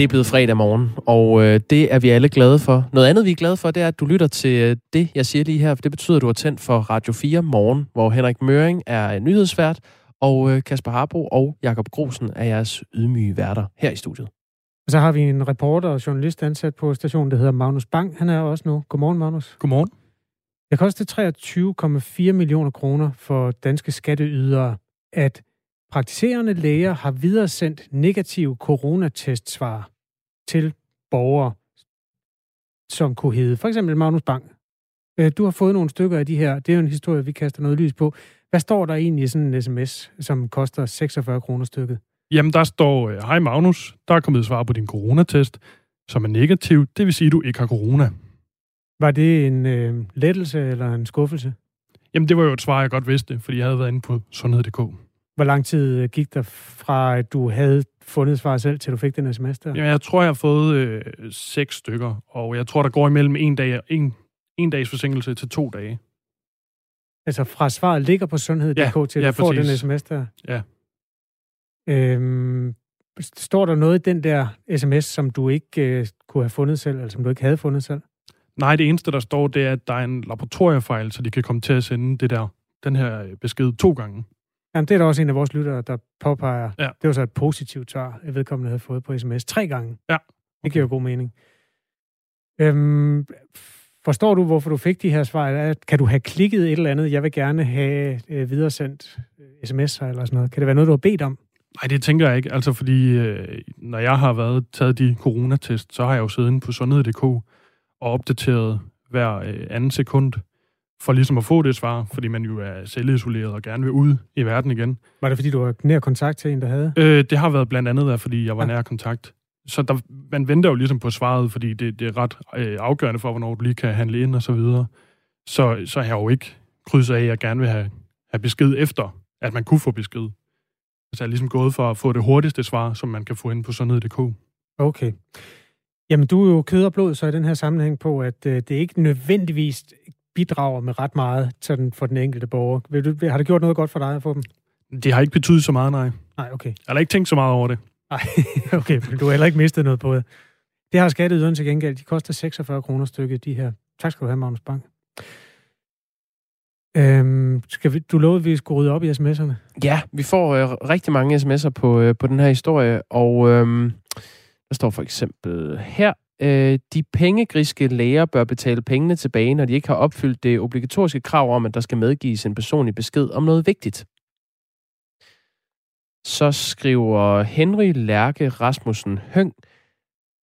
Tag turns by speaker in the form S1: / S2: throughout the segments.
S1: Det er blevet fredag morgen, og øh, det er vi alle glade for. Noget andet, vi er glade for, det er, at du lytter til øh, det, jeg siger lige her. For det betyder, at du har tændt for Radio 4 morgen, hvor Henrik Møring er nyhedsvært, og øh, Kasper Harbo og Jakob Grosen er jeres ydmyge værter her i studiet.
S2: Og så har vi en reporter og journalist ansat på stationen, der hedder Magnus Bang. Han er også nu. Godmorgen, Magnus.
S3: Godmorgen.
S2: Det koster 23,4 millioner kroner for danske skatteydere, at praktiserende læger har videresendt negative coronatestsvar til borgere, som kunne hedde for eksempel Magnus Bang. Øh, du har fået nogle stykker af de her. Det er jo en historie, vi kaster noget lys på. Hvad står der egentlig i sådan en sms, som koster 46 kroner stykket?
S3: Jamen, der står, øh, hej Magnus, der er kommet svar på din coronatest, som er negativ. Det vil sige, at du ikke har corona.
S2: Var det en øh, lettelse eller en skuffelse?
S3: Jamen, det var jo et svar, jeg godt vidste, fordi jeg havde været inde på sundhed.dk.
S2: Hvor lang tid øh, gik der fra, at du havde fundet svar selv, til du fik den sms der?
S3: Jamen, jeg tror, jeg har fået øh, seks stykker, og jeg tror, der går imellem en, dag, en, en dags forsinkelse til to dage.
S2: Altså fra svaret ligger på sundhed.dk ja, til, at ja, du får den sms der?
S3: Ja.
S2: Øhm, står der noget i den der sms, som du ikke øh, kunne have fundet selv, eller som du ikke havde fundet selv?
S3: Nej, det eneste, der står, det er, at der er en laboratoriefejl, så de kan komme til at sende det der, den her øh, besked to gange.
S2: Jamen, det er der også en af vores lyttere, der påpeger.
S3: Ja.
S2: Det var så et positivt svar, jeg vedkommende havde fået på sms tre gange.
S3: Ja. Okay.
S2: Det giver jo god mening. Øhm, forstår du, hvorfor du fik de her svar? Kan du have klikket et eller andet, jeg vil gerne have øh, videresendt øh, sms'er eller sådan noget? Kan det være noget, du har bedt om?
S3: Nej, det tænker jeg ikke. Altså, fordi øh, når jeg har været taget de coronatest, så har jeg jo siddet inde på sundhed.dk og opdateret hver øh, anden sekund, for ligesom at få det svar, fordi man jo er selvisoleret og gerne vil ud i verden igen.
S2: Var det, fordi du var nær kontakt til en, der havde?
S3: Øh, det har været blandt andet fordi jeg var ja. nær kontakt. Så der, man venter jo ligesom på svaret, fordi det, det er ret øh, afgørende for, hvornår du lige kan handle ind og så videre. Så, så har jeg jo ikke krydset af, at jeg gerne vil have, have besked efter, at man kunne få besked. Så jeg er ligesom gået for at få det hurtigste svar, som man kan få ind på sundhed.dk.
S2: Okay. Jamen, du er jo kød og blod så i den her sammenhæng på, at øh, det ikke nødvendigvis bidrager med ret meget sådan for den enkelte borger. Vil du, har det gjort noget godt for dig at få dem?
S3: Det har ikke betydet så meget, nej.
S2: Nej, okay.
S3: Jeg har ikke tænkt så meget over det.
S2: Nej, okay, men du har heller ikke mistet noget på det. Det har skatteyderen til gengæld. De koster 46 kroner stykket, de her. Tak skal du have, Magnus Bank. Øhm, skal vi, du lovede, at vi skulle rydde op i sms'erne.
S1: Ja, vi får øh, rigtig mange sms'er på, øh, på den her historie, og øh, der står for eksempel her, øh, de pengegriske læger bør betale pengene tilbage, når de ikke har opfyldt det obligatoriske krav om, at der skal medgives en personlig besked om noget vigtigt. Så skriver Henry Lærke Rasmussen Høng,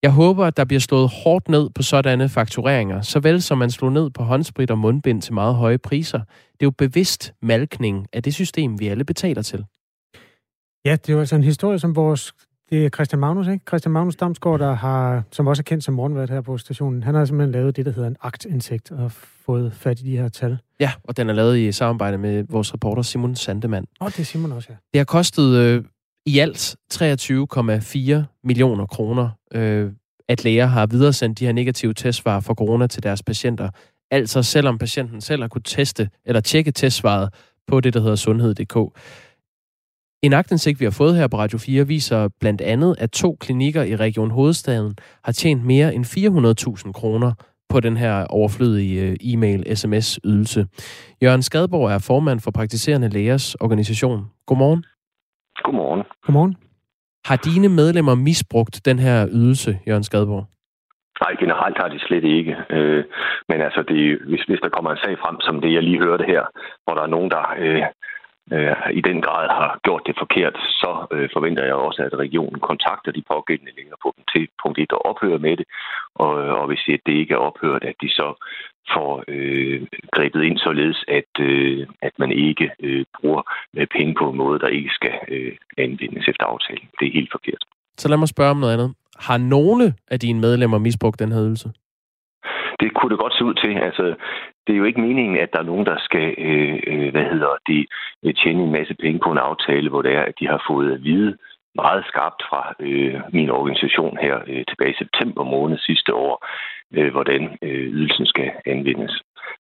S1: jeg håber, at der bliver slået hårdt ned på sådanne faktureringer, såvel som man slog ned på håndsprit og mundbind til meget høje priser. Det er jo bevidst malkning af det system, vi alle betaler til.
S2: Ja, det er jo altså en historie, som vores... Det er Christian Magnus, ikke? Christian Magnus Damsgaard, der har, som også er kendt som morgenvært her på stationen. Han har simpelthen lavet det, der hedder en aktindsigt, og fået fat i de her tal.
S1: Ja, og den er lavet i samarbejde med vores reporter Simon Sandemann.
S2: Åh, oh, det er Simon også, ja.
S1: Det har kostet øh, i alt 23,4 millioner kroner, øh, at læger har videresendt de her negative testsvar for corona til deres patienter. Altså selvom patienten selv har kunne teste eller tjekke testsvaret på det, der hedder sundhed.dk. En agtindsigt, vi har fået her på Radio 4, viser blandt andet, at to klinikker i Region Hovedstaden har tjent mere end 400.000 kroner på den her overflødige øh, e-mail-sms-ydelse. Jørgen Skadborg er formand for Praktiserende Lægers Organisation. Godmorgen.
S4: Godmorgen.
S2: Godmorgen.
S1: Har dine medlemmer misbrugt den her ydelse, Jørgen Skadborg?
S4: Nej, generelt har de slet ikke. Øh, men altså, det, hvis, hvis der kommer en sag frem, som det jeg lige hørte her, hvor der er nogen, der øh, øh, i den grad har gjort det forkert, så øh, forventer jeg også, at regionen kontakter de pågældende længere på dem til punkt 1 og ophører med det. Og, og hvis det ikke er ophørt, at de så får øh, grebet ind således, at, øh, at man ikke øh, bruger øh, penge på en måde, der ikke skal øh, anvendes efter aftalen. Det er helt forkert.
S1: Så lad mig spørge om noget andet. Har nogle af dine medlemmer misbrugt den her ydelse?
S4: Det kunne det godt se ud til. Altså, det er jo ikke meningen, at der er nogen, der skal øh, øh hvad hedder det, øh, tjene en masse penge på en aftale, hvor det er, at de har fået at vide meget skarpt fra øh, min organisation her øh, tilbage i september måned sidste år, øh, hvordan øh, ydelsen skal anvendes.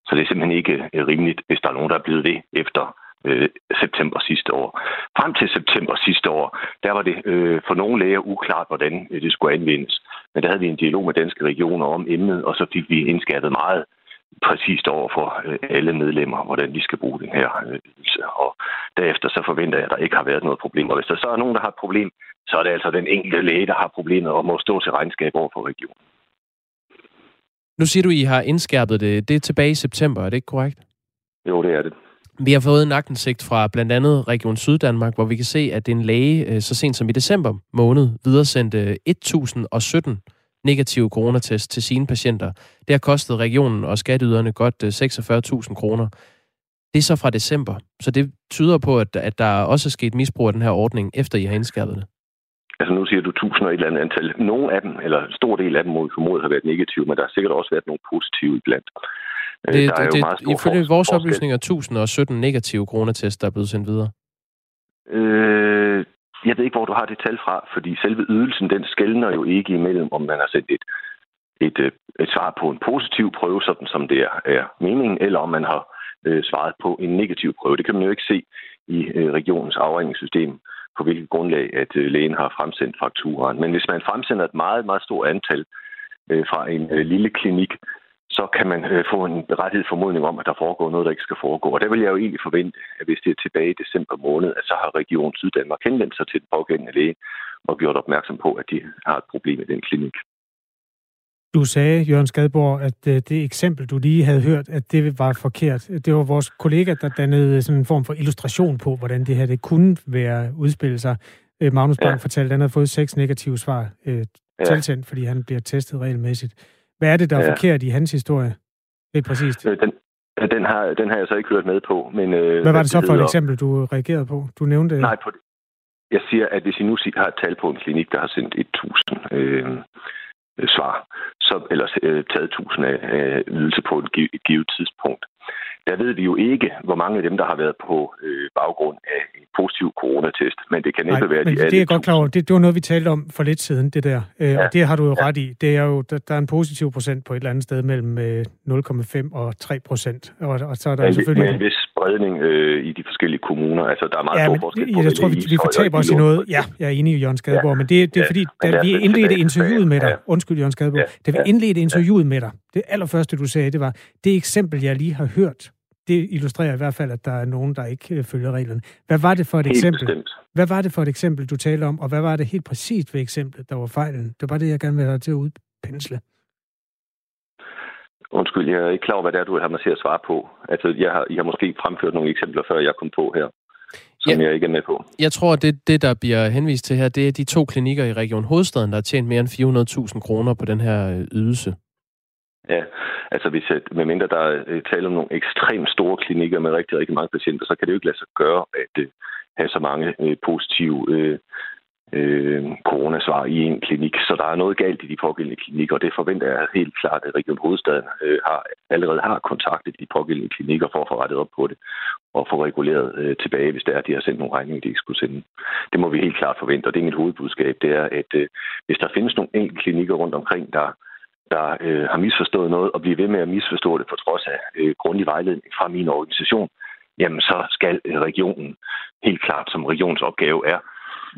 S4: Så det er simpelthen ikke øh, rimeligt, hvis der er nogen, der er blevet det efter øh, september sidste år. Frem til september sidste år, der var det øh, for nogle læger uklart, hvordan øh, det skulle anvendes. Men der havde vi en dialog med danske regioner om emnet, og så fik vi indskærpet meget præcist over for øh, alle medlemmer, hvordan de skal bruge den her ydelse. Og derefter så forventer jeg, at der ikke har været noget problem. Og hvis der så er nogen, der har et problem, så er det altså den enkelte læge, der har problemet og må stå til regnskab over for regionen.
S1: Nu siger du, I har indskærpet det. Det er tilbage i september, er det ikke korrekt?
S4: Jo, det er det.
S1: Vi har fået en agtensigt fra blandt andet Region Syddanmark, hvor vi kan se, at en læge øh, så sent som i december måned videresendte 1017 negative coronatest til sine patienter. Det har kostet regionen og skatteyderne godt 46.000 øh, kroner. Det er så fra december, så det tyder på, at, at der også er sket misbrug af den her ordning, efter I har indskærpet det.
S4: Altså nu siger du tusind og et eller andet antal. Nogle af dem, eller stor del af dem, må vi formode har været negative, men der har sikkert også været nogle positive iblandt.
S1: Øh, det, der er det, jo meget ifølge for, vores oplysninger 1017 negative coronatest, der er blevet sendt videre.
S4: Øh, jeg ved ikke, hvor du har det tal fra, fordi selve ydelsen, den skældner jo ikke imellem, om man har sendt et, et, øh, et svar på en positiv prøve, sådan som det er, er meningen, eller om man har øh, svaret på en negativ prøve. Det kan man jo ikke se i øh, regionens afregningssystem på hvilket grundlag, at øh, lægen har fremsendt fakturaen. Men hvis man fremsender et meget, meget stort antal øh, fra en øh, lille klinik, så kan man få en berettiget formodning om, at der foregår noget, der ikke skal foregå. Og der vil jeg jo egentlig forvente, at hvis det er tilbage i december måned, at så har Region Syddanmark henvendt sig til den pågældende læge og gjort opmærksom på, at de har et problem i den klinik.
S2: Du sagde, Jørgen Skadborg, at øh, det eksempel, du lige havde hørt, at det var forkert. Det var vores kollega, der dannede sådan en form for illustration på, hvordan det her det kunne være udspillet sig. Øh, Magnus Bang ja. fortalte, at han havde fået seks negative svar øh, ja. tilsendt, fordi han bliver testet regelmæssigt. Hvad er det, der er ja. forkert i hans historie? Det er præcist.
S4: Øh, den, den, har, den har jeg så ikke hørt med på. Men, øh,
S2: hvad var det så for et eksempel, du reagerede på? Du nævnte...
S4: Nej, på det. Jeg siger, at hvis I nu har et tal på en klinik, der har sendt 1.000 øh, øh, svar, så, eller øh, taget tusind af øh, ydelse på et givet tidspunkt. Der ved vi jo ikke, hvor mange af dem, der har været på øh, baggrund af en positiv coronatest, men det kan næppe
S2: Nej,
S4: være
S2: men
S4: de
S2: det er godt klar over. Det, det var noget, vi talte om for lidt siden, det der. Øh, ja. Og det har du jo ja. ret i. Det er jo, der, der er en positiv procent på et eller andet sted mellem øh, 0,5 og 3 procent. Og, og så er der
S4: men,
S2: selvfølgelig...
S4: Med en vis spredning øh, i de forskellige kommuner. Altså, der er meget ja, stor forskel på
S2: Jeg, tror, vi, vi fortaber os i noget. Ja, jeg er enig i Jørgen Skadeborg, ja. men det, det er ja. fordi, da vi indledte interviewet med dig, ja. undskyld Jørgen Skadeborg, ja. da vi indledte interviewet med dig, det allerførste, du sagde, det var, det eksempel, jeg lige har hørt, det illustrerer i hvert fald, at der er nogen, der ikke øh, følger reglerne. Hvad var det for et helt eksempel? Bestemt. Hvad var det for et eksempel, du talte om, og hvad var det helt præcist ved eksemplet, der var fejlen? Det var bare det, jeg gerne vil have til at udpensle.
S4: Undskyld, jeg er ikke klar over, hvad det er, du har mig til at svare på. Altså, jeg har, I har måske fremført nogle eksempler, før jeg kom på her, som ja. jeg ikke er med på.
S1: Jeg tror, at det, det, der bliver henvist til her, det er de to klinikker i Region Hovedstaden, der har tjent mere end 400.000 kroner på den her øh, ydelse.
S4: Ja, altså hvis jeg, medmindre der er øh, tale om nogle ekstremt store klinikker med rigtig, rigtig mange patienter, så kan det jo ikke lade sig gøre at øh, have så mange uh, positive øh, øh, coronasvar i en klinik. Så der er noget galt i de pågældende klinikker, og det forventer jeg helt klart, at Region Hovedstaden øh, har, allerede har kontaktet de pågældende klinikker for at få rettet op på det og få reguleret øh, tilbage, hvis det er, at de har sendt nogle regninger, de ikke skulle sende. Det må vi helt klart forvente, og det er mit hovedbudskab, det er, at øh, hvis der findes nogle enkelte klinikker rundt omkring, der der øh, har misforstået noget, og blive ved med at misforstå det på trods af øh, grundig vejledning fra min organisation, jamen så skal øh, regionen helt klart, som regionsopgave er,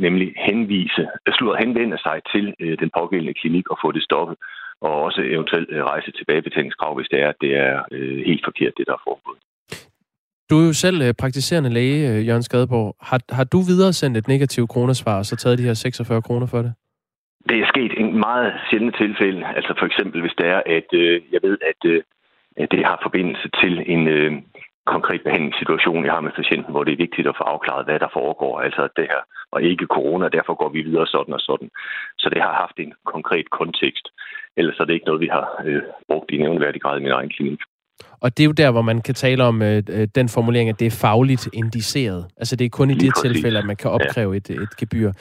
S4: nemlig henvise, øh, slutter henvende sig til øh, den pågældende klinik og få det stoppet, og også eventuelt øh, rejse tilbagebetalingskrav, hvis det er, at det er øh, helt forkert, det der er foregået.
S1: Du er jo selv øh, praktiserende læge, øh, Jørgen Skadeborg. Har, har du videre sendt et negativt kronesvar, og så taget de her 46 kroner for det?
S4: Det er sket en meget sjældent tilfælde. Altså for eksempel, hvis det er, at øh, jeg ved, at, øh, det har forbindelse til en øh, konkret behandlingssituation, jeg har med patienten, hvor det er vigtigt at få afklaret, hvad der foregår. Altså det her, og ikke corona, derfor går vi videre sådan og sådan. Så det har haft en konkret kontekst. Ellers er det ikke noget, vi har øh, brugt i nævneværdig grad i min egen klinik.
S1: Og det er jo der, hvor man kan tale om øh, øh den formulering, at det er fagligt indiceret. Altså det er kun i de tilfælde, at man kan opkræve ja. et, et gebyr.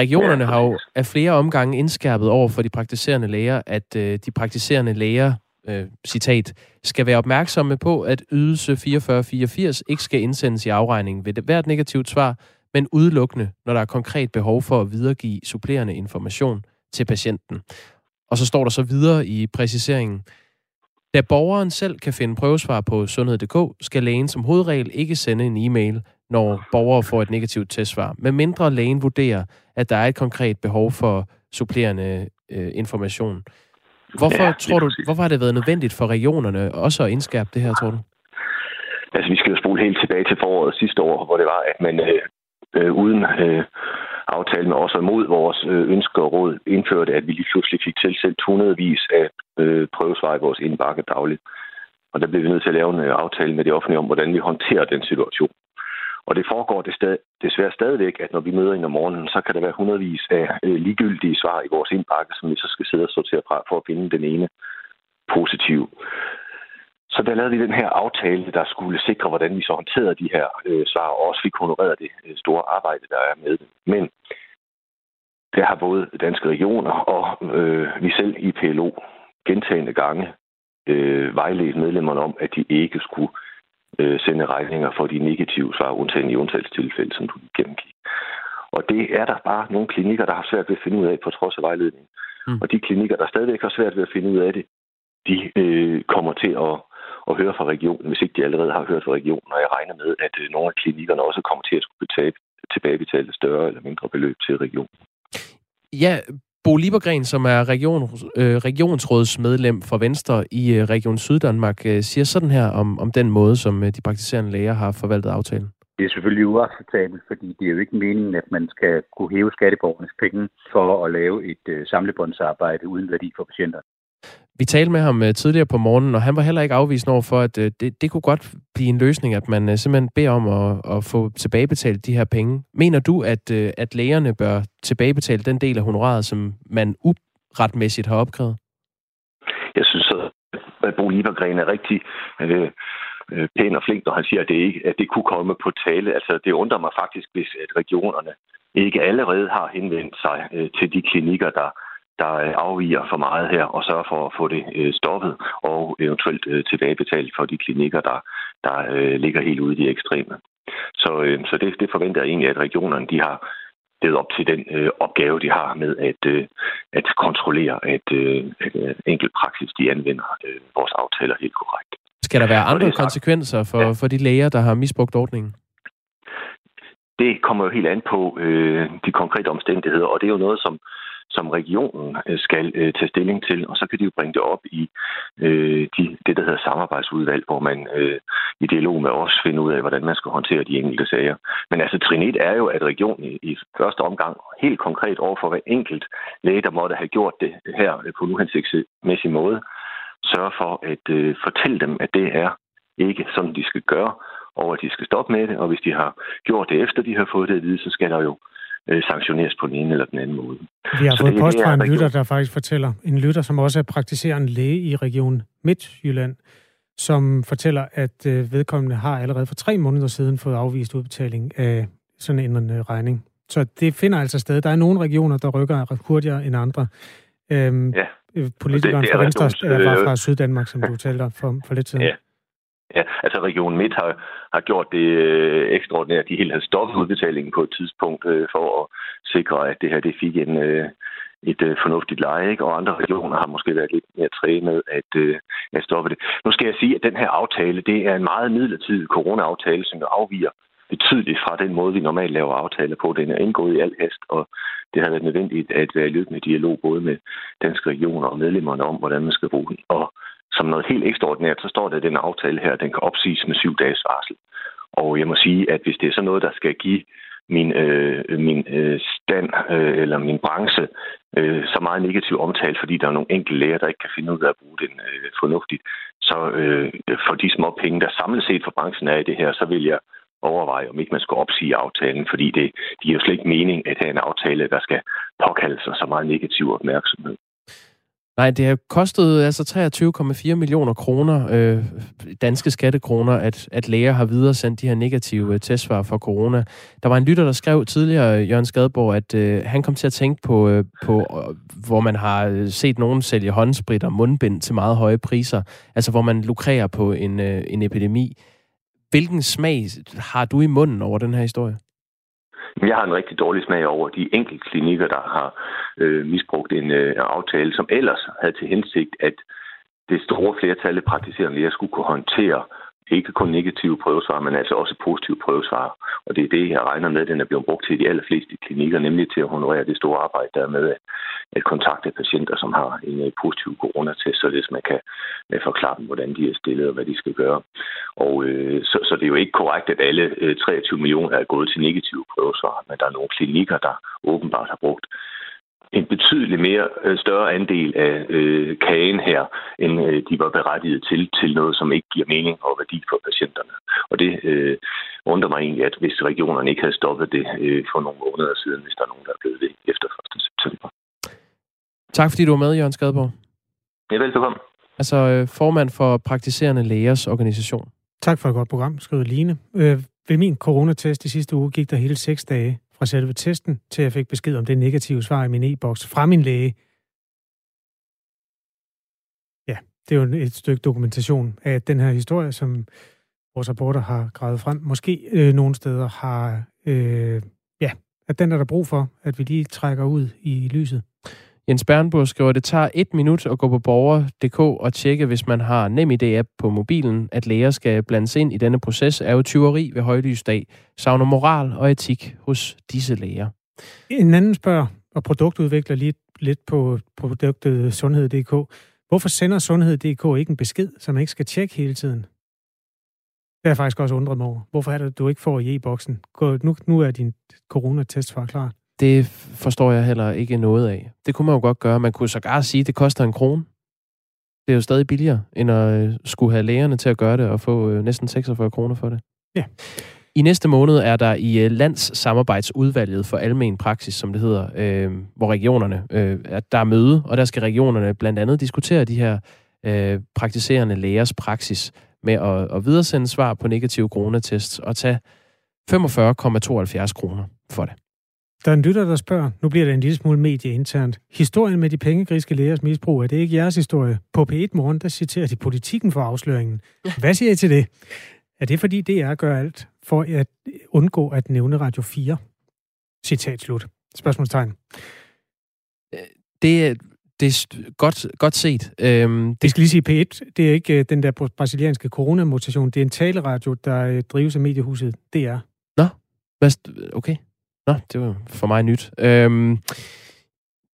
S1: Regionerne har jo af flere omgange indskærpet over for de praktiserende læger, at øh, de praktiserende læger, øh, citat, skal være opmærksomme på, at ydelse 4484 ikke skal indsendes i afregningen ved hvert negativt svar, men udelukkende, når der er konkret behov for at videregive supplerende information til patienten. Og så står der så videre i præciseringen, Da borgeren selv kan finde prøvesvar på sundhed.dk, skal lægen som hovedregel ikke sende en e-mail, når borgere får et negativt testsvar, medmindre lægen vurderer, at der er et konkret behov for supplerende øh, information. Hvorfor, ja, tror du, hvorfor har det været nødvendigt for regionerne også at indskærpe det her, tror du?
S4: Altså, vi skal jo spole helt tilbage til foråret sidste år, hvor det var, at man øh, øh, uden øh, aftale med os og mod vores øh, ønsker og råd indførte, at vi lige pludselig fik tilsendt hundredvis af øh, prøvesvar i vores indbakke dagligt. Og der blev vi nødt til at lave en øh, aftale med det offentlige om, hvordan vi håndterer den situation. Og det foregår det stad, desværre stadigvæk, at når vi møder ind om morgenen, så kan der være hundredvis af øh, ligegyldige svar i vores indbakke, som vi så skal sidde og sortere fra for at finde den ene positive. Så der lavede vi den her aftale, der skulle sikre, hvordan vi så håndterede de her øh, svar, og også fik honoreret det øh, store arbejde, der er med det. Men der har både danske regioner og øh, vi selv i PLO gentagende gange øh, vejledt medlemmerne om, at de ikke skulle øh, sende regninger for de negative svar, undtagen i undtagelsestilfælde, som du gennemgik. Og det er der bare nogle klinikker, der har svært ved at finde ud af, på trods af vejledning. Mm. Og de klinikker, der stadigvæk har svært ved at finde ud af det, de øh, kommer til at at høre fra regionen, hvis ikke de allerede har hørt fra regionen, og jeg regner med, at øh, nogle af klinikkerne også kommer til at skulle betale, tilbagebetale større eller mindre beløb til regionen.
S1: Ja, Bo Liebergren, som er region, øh, regionsrådsmedlem for Venstre i øh, Region Syddanmark, øh, siger sådan her om, om den måde, som øh, de praktiserende læger har forvaltet aftalen.
S5: Det er selvfølgelig uacceptabelt, fordi det er jo ikke meningen, at man skal kunne hæve skatteborgernes penge for at lave et øh, samlebåndsarbejde uden værdi for patienterne.
S1: Vi talte med ham øh, tidligere på morgenen, og han var heller ikke afvisende over for, at øh, det, det kunne godt blive en løsning, at man øh, simpelthen beder om at, at få tilbagebetalt de her penge. Mener du, at, at lægerne bør tilbagebetale den del af honoraret, som man uretmæssigt har opkrævet?
S4: Jeg synes, at Bo Liebergren er rigtig øh, pæn og flink, når han siger, at det, ikke, at det kunne komme på tale. Altså, det undrer mig faktisk, hvis at regionerne ikke allerede har henvendt sig øh, til de klinikker, der der øh, afviger for meget her, og sørge for at få det øh, stoppet, og eventuelt øh, tilbagebetalt for de klinikker, der, der ligger helt ude i de ekstreme. Så, så det, det forventer jeg egentlig, at regionerne de har det op til den øh, opgave, de har med at, øh, at kontrollere, at, øh, at øh, enkelt praksis de anvender øh, vores aftaler helt korrekt.
S1: Skal der være andre konsekvenser for, ja. for de læger, der har misbrugt ordningen?
S4: Det kommer jo helt an på øh, de konkrete omstændigheder, og det er jo noget, som, som regionen øh, skal øh, tage stilling til, og så kan de jo bringe det op i øh, de, det, der hedder samarbejdsudvalg, hvor man øh, i dialog med os finder ud af, hvordan man skal håndtere de enkelte sager. Men altså trin 1 er jo, at regionen i, i første omgang helt konkret overfor hver enkelt læge, der måtte have gjort det her øh, på en uhensigtsmæssig måde, sørger for at øh, fortælle dem, at det er ikke sådan, de skal gøre, og at de skal stoppe med det, og hvis de har gjort det efter, de har fået det at vide, så skal der jo øh, sanktioneres på den ene eller den anden måde.
S2: Vi har så fået post fra en lytter, der faktisk fortæller, en lytter, som også er praktiserende læge i Region Midtjylland, som fortæller, at øh, vedkommende har allerede for tre måneder siden fået afvist udbetaling af sådan en øh, regning. Så det finder altså sted. Der er nogle regioner, der rykker hurtigere end andre. Øhm, ja. Politikeren det, det fra Venstre øh, var fra Syddanmark, som du talte for, for lidt siden.
S4: Ja. Ja, altså Region Midt har, har gjort det øh, ekstraordinært. De helt havde stoppet udbetalingen på et tidspunkt øh, for at sikre, at det her det fik en, øh, et øh, fornuftigt leje, ikke? og andre regioner har måske været lidt mere trænet med at, øh, at stoppe det. Nu skal jeg sige, at den her aftale, det er en meget midlertidig corona-aftale, som jo afviger betydeligt fra den måde, vi normalt laver aftaler på. Den er indgået i al hast, og det har været nødvendigt at være i løbende dialog både med danske regioner og medlemmerne om, hvordan man skal bruge den. Og som noget helt ekstraordinært, så står der, at den aftale her, den kan opsiges med syv dages varsel. Og jeg må sige, at hvis det er sådan noget, der skal give min, øh, min øh, stand øh, eller min branche øh, så meget negativ omtale, fordi der er nogle enkelte læger, der ikke kan finde ud af at bruge den øh, fornuftigt, så øh, for de små penge, der samlet set for branchen er i det her, så vil jeg overveje, om ikke man skal opsige aftalen, fordi det, det giver jo slet ikke mening at have en aftale, der skal påkalde sig så meget negativ opmærksomhed.
S1: Nej, det har kostet altså 23,4 millioner kroner, øh, danske skattekroner, at, at læger har videre sendt de her negative øh, testsvar for corona. Der var en lytter, der skrev tidligere, Jørgen Skadborg, at øh, han kom til at tænke på, øh, på øh, hvor man har øh, set nogen sælge håndsprit og mundbind til meget høje priser, altså hvor man lukrerer på en, øh, en epidemi. Hvilken smag har du i munden over den her historie?
S4: Jeg har en rigtig dårlig smag over de enkelte klinikker, der har øh, misbrugt en øh, aftale, som ellers havde til hensigt at det store flertal af praktiserende læger skulle kunne håndtere ikke kun negative prøvesvar, men altså også positive prøvesvar. Og det er det, jeg regner med, at den er blevet brugt til de allerfleste klinikker, nemlig til at honorere det store arbejde, der er med at kontakte patienter, som har en øh, positiv coronatest, således man kan forklare dem, hvordan de er stillet og hvad de skal gøre. Og øh, så, så det er jo ikke korrekt, at alle øh, 23 millioner er gået til negative prøvesvar, men der er nogle klinikker, der åbenbart har brugt en betydelig mere øh, større andel af øh, kagen her, end øh, de var berettiget til, til noget, som ikke giver mening og værdi for patienterne. Og det øh, undrer mig egentlig, at hvis regionerne ikke havde stoppet det øh, for nogle måneder siden, hvis der er nogen, der er blevet det efter 1. september.
S1: Tak fordi du var med, Jørgen Skadborg.
S4: Ja, velkommen.
S1: Altså øh, formand for Praktiserende Lægers Organisation.
S2: Tak for et godt program, skrev Line. Øh, ved min coronatest i sidste uge gik der hele seks dage fra selve testen, til jeg fik besked om det negative svar i min e-boks fra min læge. Ja, det er jo et stykke dokumentation af den her historie, som vores rapporter har gravet frem. Måske øh, nogle steder har, øh, ja, at den er der brug for, at vi lige trækker ud i lyset.
S1: Jens Bernburg skriver, at det tager et minut at gå på borger.dk og tjekke, hvis man har nem idé på mobilen, at læger skal blandes ind i denne proces, er jo tyveri ved højlysdag. Savner moral og etik hos disse læger.
S2: En anden spørger, og produktudvikler lige lidt på produktet sundhed.dk. Hvorfor sender sundhed.dk ikke en besked, som man ikke skal tjekke hele tiden? Det har jeg faktisk også undret mig over. Hvorfor er det, at du ikke får i e-boksen? Nu, nu er din coronatest klar.
S1: Det forstår jeg heller ikke noget af. Det kunne man jo godt gøre. Man kunne sågar sige, at det koster en krone. Det er jo stadig billigere, end at øh, skulle have lægerne til at gøre det og få øh, næsten 46 kroner for det.
S2: Ja.
S1: I næste måned er der i øh, landssamarbejdsudvalget for almen praksis, som det hedder, øh, hvor regionerne, øh, der er møde, og der skal regionerne blandt andet diskutere de her øh, praktiserende lægers praksis med at, at videresende svar på negative coronatests og tage 45,72 kroner for det.
S2: Der er en lytter, der spørger, nu bliver det en lille smule medieinternt. Historien med de pengegriske lægers misbrug, er det ikke jeres historie? På P1 Morgen, der citerer de politikken for afsløringen. Hvad siger I til det? Er det fordi DR gør alt for at undgå at nævne Radio 4? Citat slut. Spørgsmålstegn.
S1: Det, det er godt, godt set. Øhm,
S2: det skal lige sige P1. Det er ikke uh, den der brasilianske coronamutation. Det er en taleradio, der uh, drives af mediehuset DR.
S1: Nå, okay. Nå, det var for mig nyt. Øhm,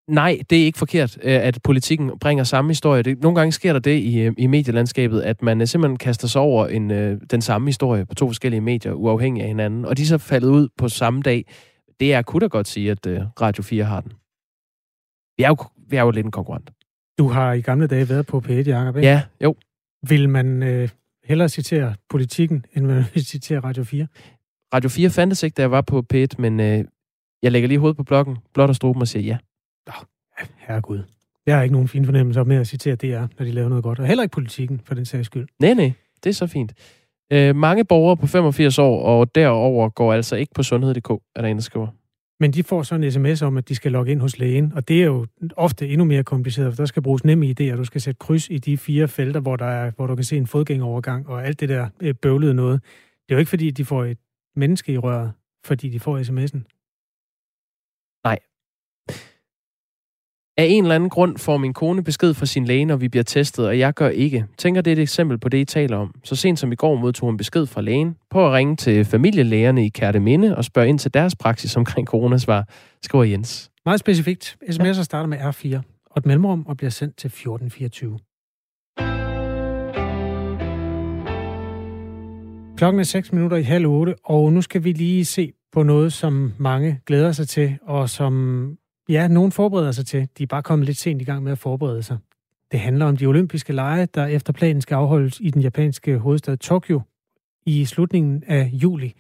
S1: nej, det er ikke forkert, øh, at politikken bringer samme historie. Det, nogle gange sker der det i, øh, i medielandskabet, at man øh, simpelthen kaster sig over en, den samme historie på to forskellige medier, uafhængig af hinanden, og de er så faldet ud på samme dag. Det er, kunne da godt sige, at Radio 4 har den. Vi er jo, vi er jo lidt en konkurrent.
S2: Du har i gamle dage været på P1, Jacob,
S1: ikke? Ja, jo.
S2: Vil man øh, hellere citere politikken, end man vil citere Radio 4?
S1: Radio 4 fandtes ikke, da jeg var på P1, men øh, jeg lægger lige hovedet på blokken, blot og struben og siger ja.
S2: Oh, herregud. Jeg har ikke nogen fin fornemmelse med at citere DR, når de laver noget godt. Og heller ikke politikken, for den sags skyld.
S1: Nej, nej. Det er så fint. Øh, mange borgere på 85 år og derover går altså ikke på sundhed.dk, er der en, der skriver.
S2: Men de får sådan en sms om, at de skal logge ind hos lægen, og det er jo ofte endnu mere kompliceret, for der skal bruges nemme idéer, og du skal sætte kryds i de fire felter, hvor, der er, hvor du kan se en fodgængerovergang, og alt det der øh, bøvlede noget. Det er jo ikke fordi, de får et menneske i røret, fordi de får sms'en?
S1: Nej. Af en eller anden grund får min kone besked fra sin læge, når vi bliver testet, og jeg gør ikke. Tænker, det er et eksempel på det, I taler om. Så sent som i går modtog hun besked fra lægen på at ringe til familielægerne i Kærteminde og spørge ind til deres praksis omkring coronasvar, skriver Jens.
S2: Meget specifikt. SMS'er starter med R4 og et mellemrum og bliver sendt til 1424. Klokken er 6 minutter i halv 8, og nu skal vi lige se på noget, som mange glæder sig til, og som, ja, nogen forbereder sig til. De er bare kommet lidt sent i gang med at forberede sig. Det handler om de olympiske lege, der efter planen skal afholdes i den japanske hovedstad Tokyo i slutningen af juli.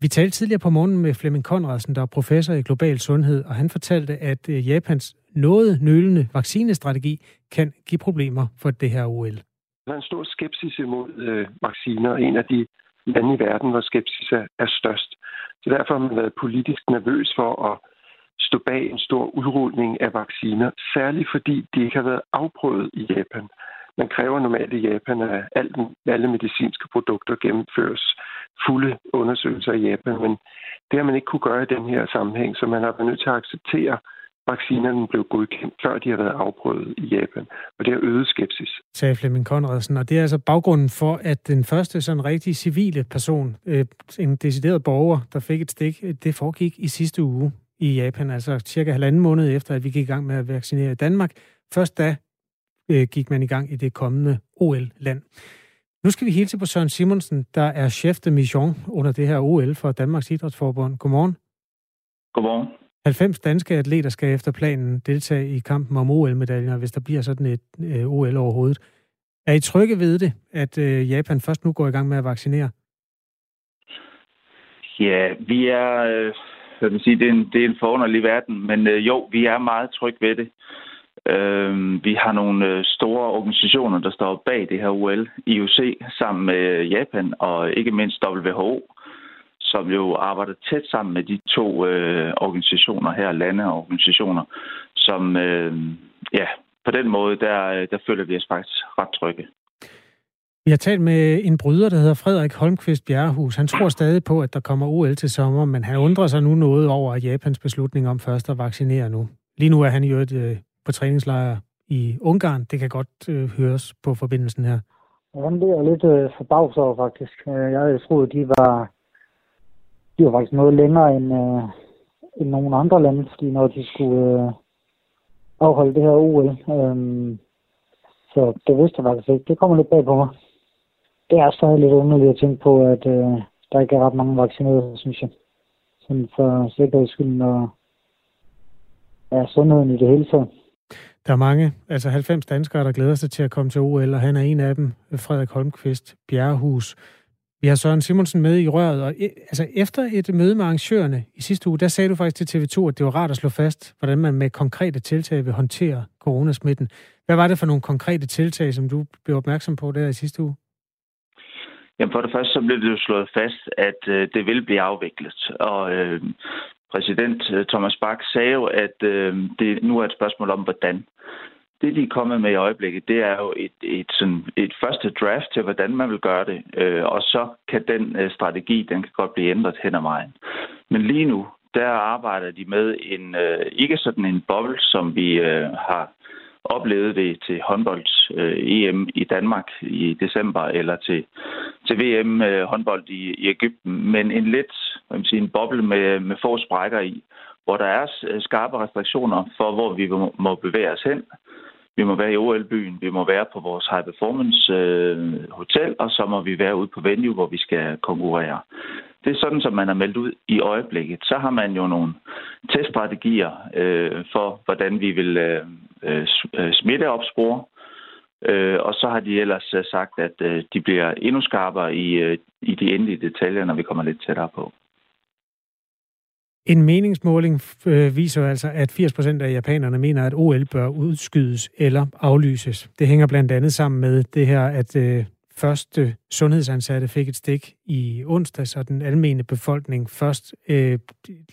S2: Vi talte tidligere på morgenen med Flemming Konradsen, der er professor i global sundhed, og han fortalte, at øh, Japans noget nølende vaccinestrategi kan give problemer for det her OL.
S6: Der er en stor skepsis imod øh, vacciner. En af de lande i verden, hvor skepsis er, er størst. Så derfor har man været politisk nervøs for at stå bag en stor udrulning af vacciner, særligt fordi de ikke har været afprøvet i Japan. Man kræver normalt i Japan, at alle medicinske produkter gennemføres fulde undersøgelser i Japan, men det har man ikke kunne gøre i den her sammenhæng, så man har været nødt til at acceptere vaccinerne blev godkendt, før de har været afprøvet i Japan. Og det har øget skepsis.
S2: Sagde Flemming Conradsen, og det er altså baggrunden for, at den første sådan rigtig civile person, øh, en decideret borger, der fik et stik, det foregik i sidste uge i Japan, altså cirka halvanden måned efter, at vi gik i gang med at vaccinere i Danmark. Først da øh, gik man i gang i det kommende OL-land. Nu skal vi hilse på Søren Simonsen, der er chef de mission under det her OL for Danmarks Idrætsforbund. Godmorgen.
S7: Godmorgen.
S2: 90 danske atleter skal efter planen deltage i kampen om OL-medaljer, hvis der bliver sådan et øh, OL overhovedet. Er I trygge ved det, at øh, Japan først nu går i gang med at vaccinere?
S7: Ja, vi er, øh, kan man sige, det er en, det er en forunderlig verden, men øh, jo, vi er meget trygge ved det. Øh, vi har nogle øh, store organisationer, der står bag det her OL, IOC, sammen med Japan og ikke mindst WHO, som jo arbejder tæt sammen med de to øh, organisationer her, lande og organisationer, som øh, ja, på den måde, der, der føler vi os faktisk ret trygge.
S2: Vi har talt med en bryder, der hedder Frederik Holmqvist Bjerrehus. Han tror stadig på, at der kommer OL til sommer, men han undrer sig nu noget over Japans beslutning om først at vaccinere nu. Lige nu er han jo et, øh, på træningslejr i Ungarn. Det kan godt øh, høres på forbindelsen her.
S8: Jamen, det er lidt øh, forbavset over, faktisk. Øh, jeg troede, de var, de var faktisk noget længere end, øh, end nogle andre lande, fordi når de skulle øh, afholde det her OL. Øh, så det vidste jeg faktisk ikke. Det kommer lidt bag på mig. Det er stadig lidt underligt at tænke på, at øh, der ikke er ret mange vaccinerede, synes jeg. Sådan for sikkerheds skyld og ja, sundheden i det hele taget.
S2: Der er mange, altså 90 danskere, der glæder sig til at komme til OL, og han er en af dem, Frederik Holmqvist Bjerrehus. Vi har Søren Simonsen med i røret, og e- altså efter et møde med arrangørerne i sidste uge, der sagde du faktisk til TV2, at det var rart at slå fast, hvordan man med konkrete tiltag vil håndtere coronasmitten. Hvad var det for nogle konkrete tiltag, som du blev opmærksom på der i sidste uge?
S7: Jamen for det første, så blev det jo slået fast, at øh, det vil blive afviklet. Og øh, præsident øh, Thomas Bach sagde jo, at øh, det nu er et spørgsmål om, hvordan. Det, de er kommet med i øjeblikket, det er jo et, et, sådan, et første draft til, hvordan man vil gøre det. Øh, og så kan den øh, strategi, den kan godt blive ændret hen ad vejen. Men lige nu, der arbejder de med en, øh, ikke sådan en boble, som vi øh, har oplevet det til håndbold-EM øh, i Danmark i december, eller til, til VM øh, håndbold i, i Ægypten, men en lidt hvad man siger, en boble med, med få sprækker i, hvor der er skarpe restriktioner for, hvor vi må, må bevæge os hen. Vi må være i OL-byen, vi må være på vores high performance øh, hotel, og så må vi være ude på venue, hvor vi skal konkurrere. Det er sådan, som man er meldt ud i øjeblikket. Så har man jo nogle teststrategier øh, for, hvordan vi vil øh, øh, øh smitteopspore. Øh, og så har de ellers øh, sagt, at øh, de bliver endnu skarpere i, øh, i de endelige detaljer, når vi kommer lidt tættere på.
S2: En meningsmåling øh, viser altså, at 80% af japanerne mener, at OL bør udskydes eller aflyses. Det hænger blandt andet sammen med det her, at øh, første sundhedsansatte fik et stik i onsdag, så den almene befolkning først øh,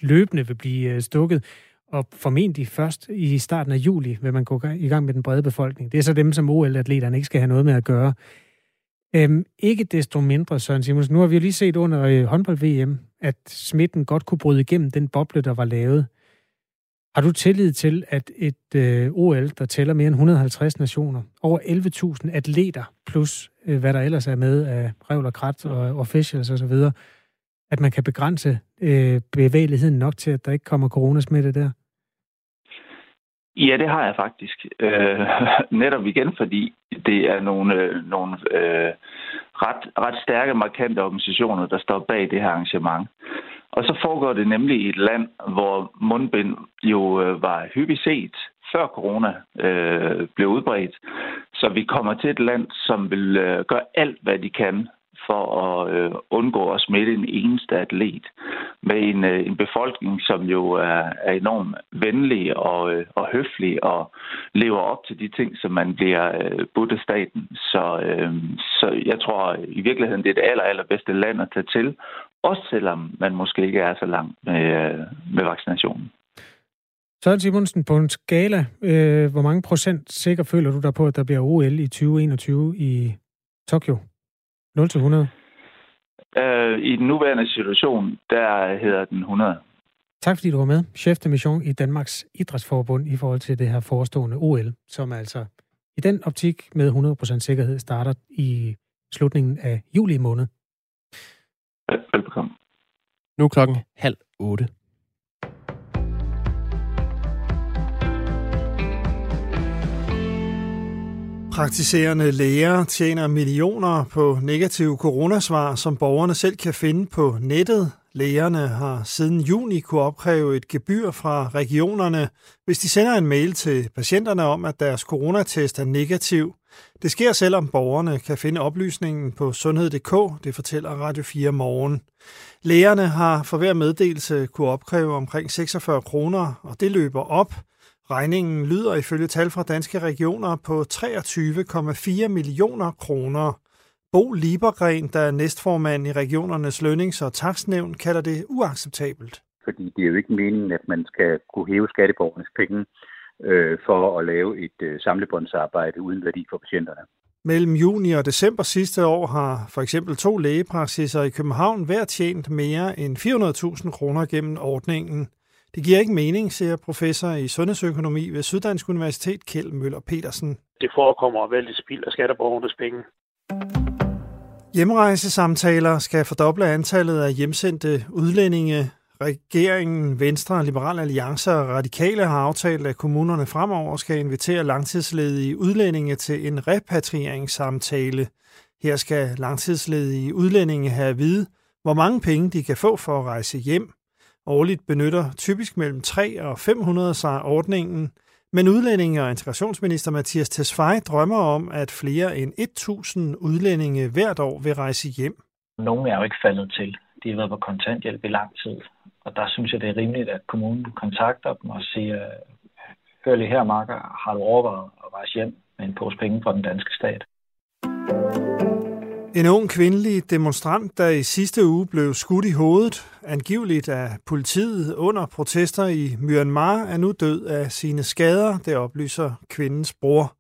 S2: løbende vil blive øh, stukket, og formentlig først i starten af juli vil man gå i gang med den brede befolkning. Det er så dem, som OL-atleterne ikke skal have noget med at gøre. Øhm, ikke desto mindre, Søren Simons. Nu har vi jo lige set under øh, håndbold-VM, at smitten godt kunne bryde igennem den boble, der var lavet. Har du tillid til, at et øh, OL, der tæller mere end 150 nationer, over 11.000 atleter, plus øh, hvad der ellers er med af revl og krat og officials osv., at man kan begrænse øh, bevægeligheden nok til, at der ikke kommer coronasmitte der?
S7: Ja, det har jeg faktisk. Øh, netop igen, fordi det er nogle, øh, nogle øh, ret, ret stærke, markante organisationer, der står bag det her arrangement. Og så foregår det nemlig i et land, hvor mundbind jo øh, var hyppigt set, før corona øh, blev udbredt. Så vi kommer til et land, som vil øh, gøre alt, hvad de kan for at øh, undgå at smitte en eneste atlet med en, øh, en befolkning, som jo er, er enormt venlig og, øh, og høflig og lever op til de ting, som man bliver øh, budt af staten. Så, øh, så jeg tror i virkeligheden, det er det aller, allerbedste land at tage til, også selvom man måske ikke er så langt med, øh, med vaccinationen.
S2: Søren Simonsen, på en skala, øh, hvor mange procent sikker føler du dig på, at der bliver OL i 2021 i Tokyo? 0 til 100?
S7: Øh, I den nuværende situation, der hedder den 100.
S2: Tak fordi du var med. Chef de mission i Danmarks Idrætsforbund i forhold til det her forestående OL, som altså i den optik med 100% sikkerhed starter i slutningen af juli måned.
S7: Velbekomme.
S1: Nu er klokken halv otte.
S9: Praktiserende læger tjener millioner på negative coronasvar, som borgerne selv kan finde på nettet. Lægerne har siden juni kunne opkræve et gebyr fra regionerne, hvis de sender en mail til patienterne om, at deres coronatest er negativ. Det sker selvom borgerne kan finde oplysningen på sundhed.dk, det fortæller Radio 4 morgen. Lægerne har for hver meddelelse kunne opkræve omkring 46 kroner, og det løber op – Regningen lyder ifølge tal fra danske regioner på 23,4 millioner kroner. Bo Liebergren, der er næstformand i regionernes lønnings- og taksnævn, kalder det uacceptabelt.
S5: Fordi det er jo ikke meningen, at man skal kunne hæve skatteborgernes penge øh, for at lave et øh, samlebåndsarbejde uden værdi for patienterne.
S9: Mellem juni og december sidste år har for eksempel to lægepraksiser i København hver tjent mere end 400.000 kroner gennem ordningen. Det giver ikke mening, siger professor i sundhedsøkonomi ved Syddansk Universitet, Kjeld Møller Petersen.
S10: Det forekommer vældig spild af skatteborgernes penge.
S9: Hjemrejsesamtaler skal fordoble antallet af hjemsendte udlændinge. Regeringen, Venstre, Liberal Alliance og Radikale har aftalt, at kommunerne fremover skal invitere langtidsledige udlændinge til en repatrieringssamtale. Her skal langtidsledige udlændinge have at vide, hvor mange penge de kan få for at rejse hjem. Årligt benytter typisk mellem 3 og 500 sig ordningen, men udlændinge- og integrationsminister Mathias Tesfaye drømmer om, at flere end 1000 udlændinge hvert år vil rejse hjem.
S11: Nogle er jo ikke faldet til. De har været på kontanthjælp i lang tid. Og der synes jeg, det er rimeligt, at kommunen kontakter dem og siger, hør lige her, Marker, har du overvejet at rejse hjem med en pose penge fra den danske stat?
S9: En ung kvindelig demonstrant, der i sidste uge blev skudt i hovedet, angiveligt af politiet under protester i Myanmar, er nu død af sine skader, det oplyser kvindens bror.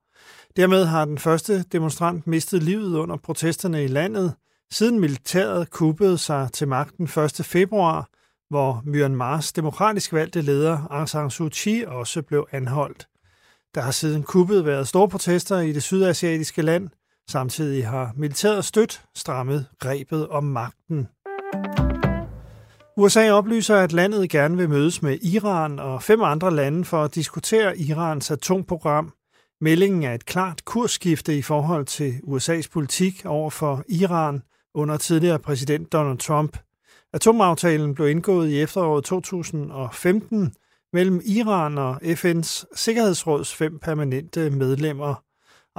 S9: Dermed har den første demonstrant mistet livet under protesterne i landet, siden militæret kuppede sig til magten 1. februar, hvor Myanmars demokratisk valgte leder Aung San Suu Kyi også blev anholdt. Der har siden kuppet været store protester i det sydasiatiske land – Samtidig har militæret støt strammet grebet om magten. USA oplyser, at landet gerne vil mødes med Iran og fem andre lande for at diskutere Irans atomprogram. Meldingen er et klart kursskifte i forhold til USA's politik over for Iran under tidligere præsident Donald Trump. Atomaftalen blev indgået i efteråret 2015 mellem Iran og FN's Sikkerhedsråds fem permanente medlemmer.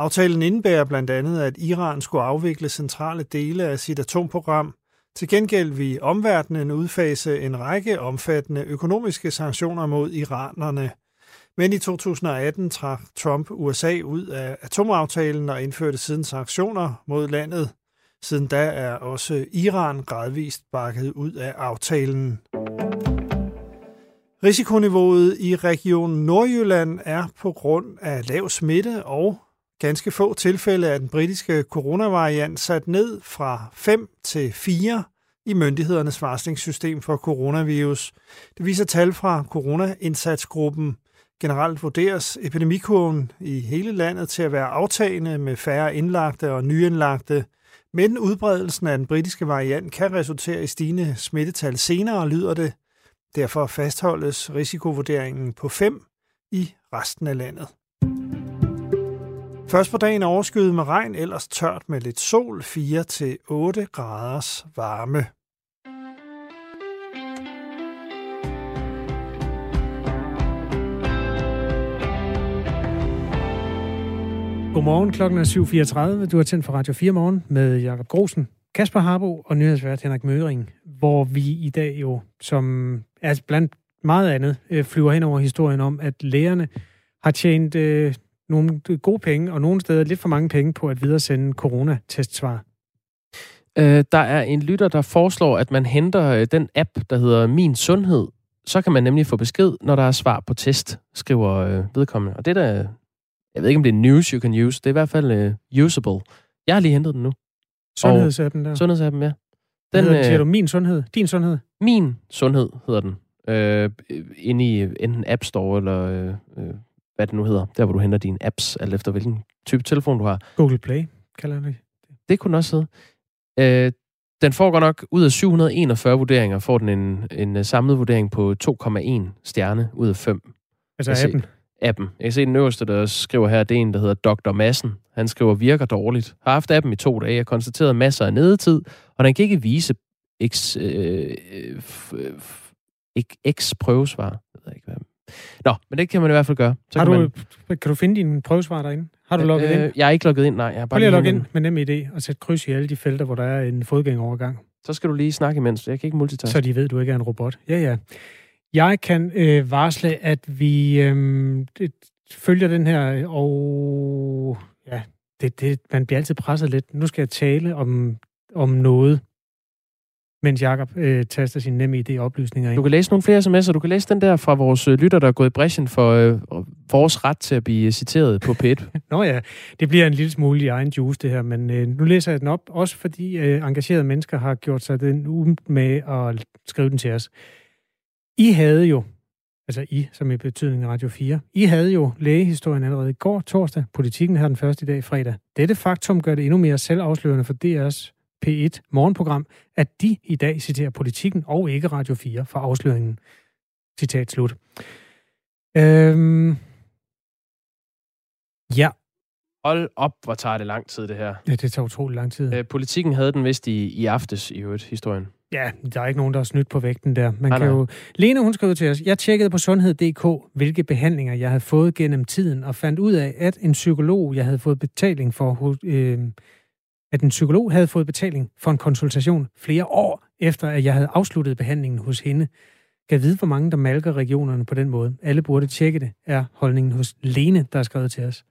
S9: Aftalen indebærer blandt andet, at Iran skulle afvikle centrale dele af sit atomprogram. Til gengæld vil omverdenen udfase en række omfattende økonomiske sanktioner mod iranerne. Men i 2018 trak Trump USA ud af atomaftalen og indførte siden sanktioner mod landet. Siden da er også Iran gradvist bakket ud af aftalen. Risikoniveauet i regionen Nordjylland er på grund af lav smitte og ganske få tilfælde af den britiske coronavariant sat ned fra 5 til 4 i myndighedernes varslingssystem for coronavirus. Det viser tal fra coronaindsatsgruppen. Generelt vurderes epidemikurven i hele landet til at være aftagende med færre indlagte og nyindlagte, men udbredelsen af den britiske variant kan resultere i stigende smittetal senere, lyder det. Derfor fastholdes risikovurderingen på 5 i resten af landet. Først på dagen overskyet med regn, ellers tørt med lidt sol, 4-8 graders varme.
S2: Godmorgen, klokken er 7.34. Du har tændt for Radio 4 morgen med Jakob Grosen, Kasper Harbo og nyhedsvært Henrik Møring, hvor vi i dag jo, som er blandt meget andet, øh, flyver hen over historien om, at lægerne har tjent øh, nogle gode penge, og nogle steder lidt for mange penge på at videresende coronatestsvar.
S1: Øh, der er en lytter, der foreslår, at man henter øh, den app, der hedder Min Sundhed. Så kan man nemlig få besked, når der er svar på test, skriver øh, vedkommende. Og det der, jeg ved ikke, om det er news, you can use. Det er i hvert fald øh, usable. Jeg har lige hentet den nu.
S2: Sundhedsappen der.
S1: Sundhedsappen, ja.
S2: Den, hedder, øh, siger du Min Sundhed? Din Sundhed?
S1: Min Sundhed hedder den. øh, inde i enten App Store eller øh, øh, hvad det nu hedder, der hvor du henter dine apps, alt efter hvilken type telefon du har.
S2: Google Play, kalder det.
S1: Det kunne den også hedde. Øh, den får godt nok ud af 741 vurderinger, får den en, en øh, samlet vurdering på 2,1 stjerne ud af 5.
S2: Altså
S1: Jeg
S2: appen.
S1: appen. Jeg kan se den øverste, der skriver her, det er en, der hedder Dr. Massen. Han skriver, virker dårligt. Har haft appen i to dage. Jeg har konstateret masser af nedetid, og den kan ikke vise x, øh, f, f, x prøvesvar. Jeg ved ikke, hvad. Nå, men det kan man i hvert fald gøre. Så
S2: har
S1: kan
S2: du,
S1: man,
S2: kan du finde dine prøvesvar derinde? Har du logget ind?
S1: øh, Jeg er ikke logget ind, nej. Jeg
S2: Prøv
S1: bare
S2: lige at logge ind med nem idé og sætte kryds i alle de felter, hvor der er en fodgængerovergang.
S1: Så skal du lige snakke imens. Jeg kan ikke multitaske.
S2: Så de ved, du ikke er en robot. Ja, ja. Jeg kan øh, varsle, at vi øh, følger den her, og ja, det, det, man bliver altid presset lidt. Nu skal jeg tale om, om noget, mens Jacob øh, taster sine nemme idé-oplysninger ind.
S1: Du kan læse nogle flere sms'er. Du kan læse den der fra vores øh, lytter, der er gået i bræschen for øh, vores ret til at blive citeret på P1.
S2: Nå ja, det bliver en lille smule i egen juice, det her, men øh, nu læser jeg den op, også fordi øh, engagerede mennesker har gjort sig den uge med at skrive den til os. I havde jo, altså I, som i betydningen af Radio 4, I havde jo lægehistorien allerede i går, torsdag, politikken her den første dag, fredag. Dette faktum gør det endnu mere selvafslørende for DR's P1 morgenprogram, at de i dag citerer politikken og ikke Radio 4 for afsløringen. Citat slut. Øhm, ja,
S1: Hold op, hvor tager det lang tid, det her.
S2: Ja, det tager utrolig lang tid.
S1: Øh, politikken havde den vist i, i aftes, i øvrigt, historien.
S2: Ja, der er ikke nogen, der har snydt på vægten der. Man
S1: Nej,
S2: kan
S1: nej.
S2: jo... Lene, hun skrev til os, jeg tjekkede på sundhed.dk, hvilke behandlinger jeg havde fået gennem tiden, og fandt ud af, at en psykolog, jeg havde fået betaling for, øh, at en psykolog havde fået betaling for en konsultation flere år efter, at jeg havde afsluttet behandlingen hos hende. Kan vide, hvor mange der malker regionerne på den måde. Alle burde tjekke det, er holdningen hos Lene, der er skrevet til os.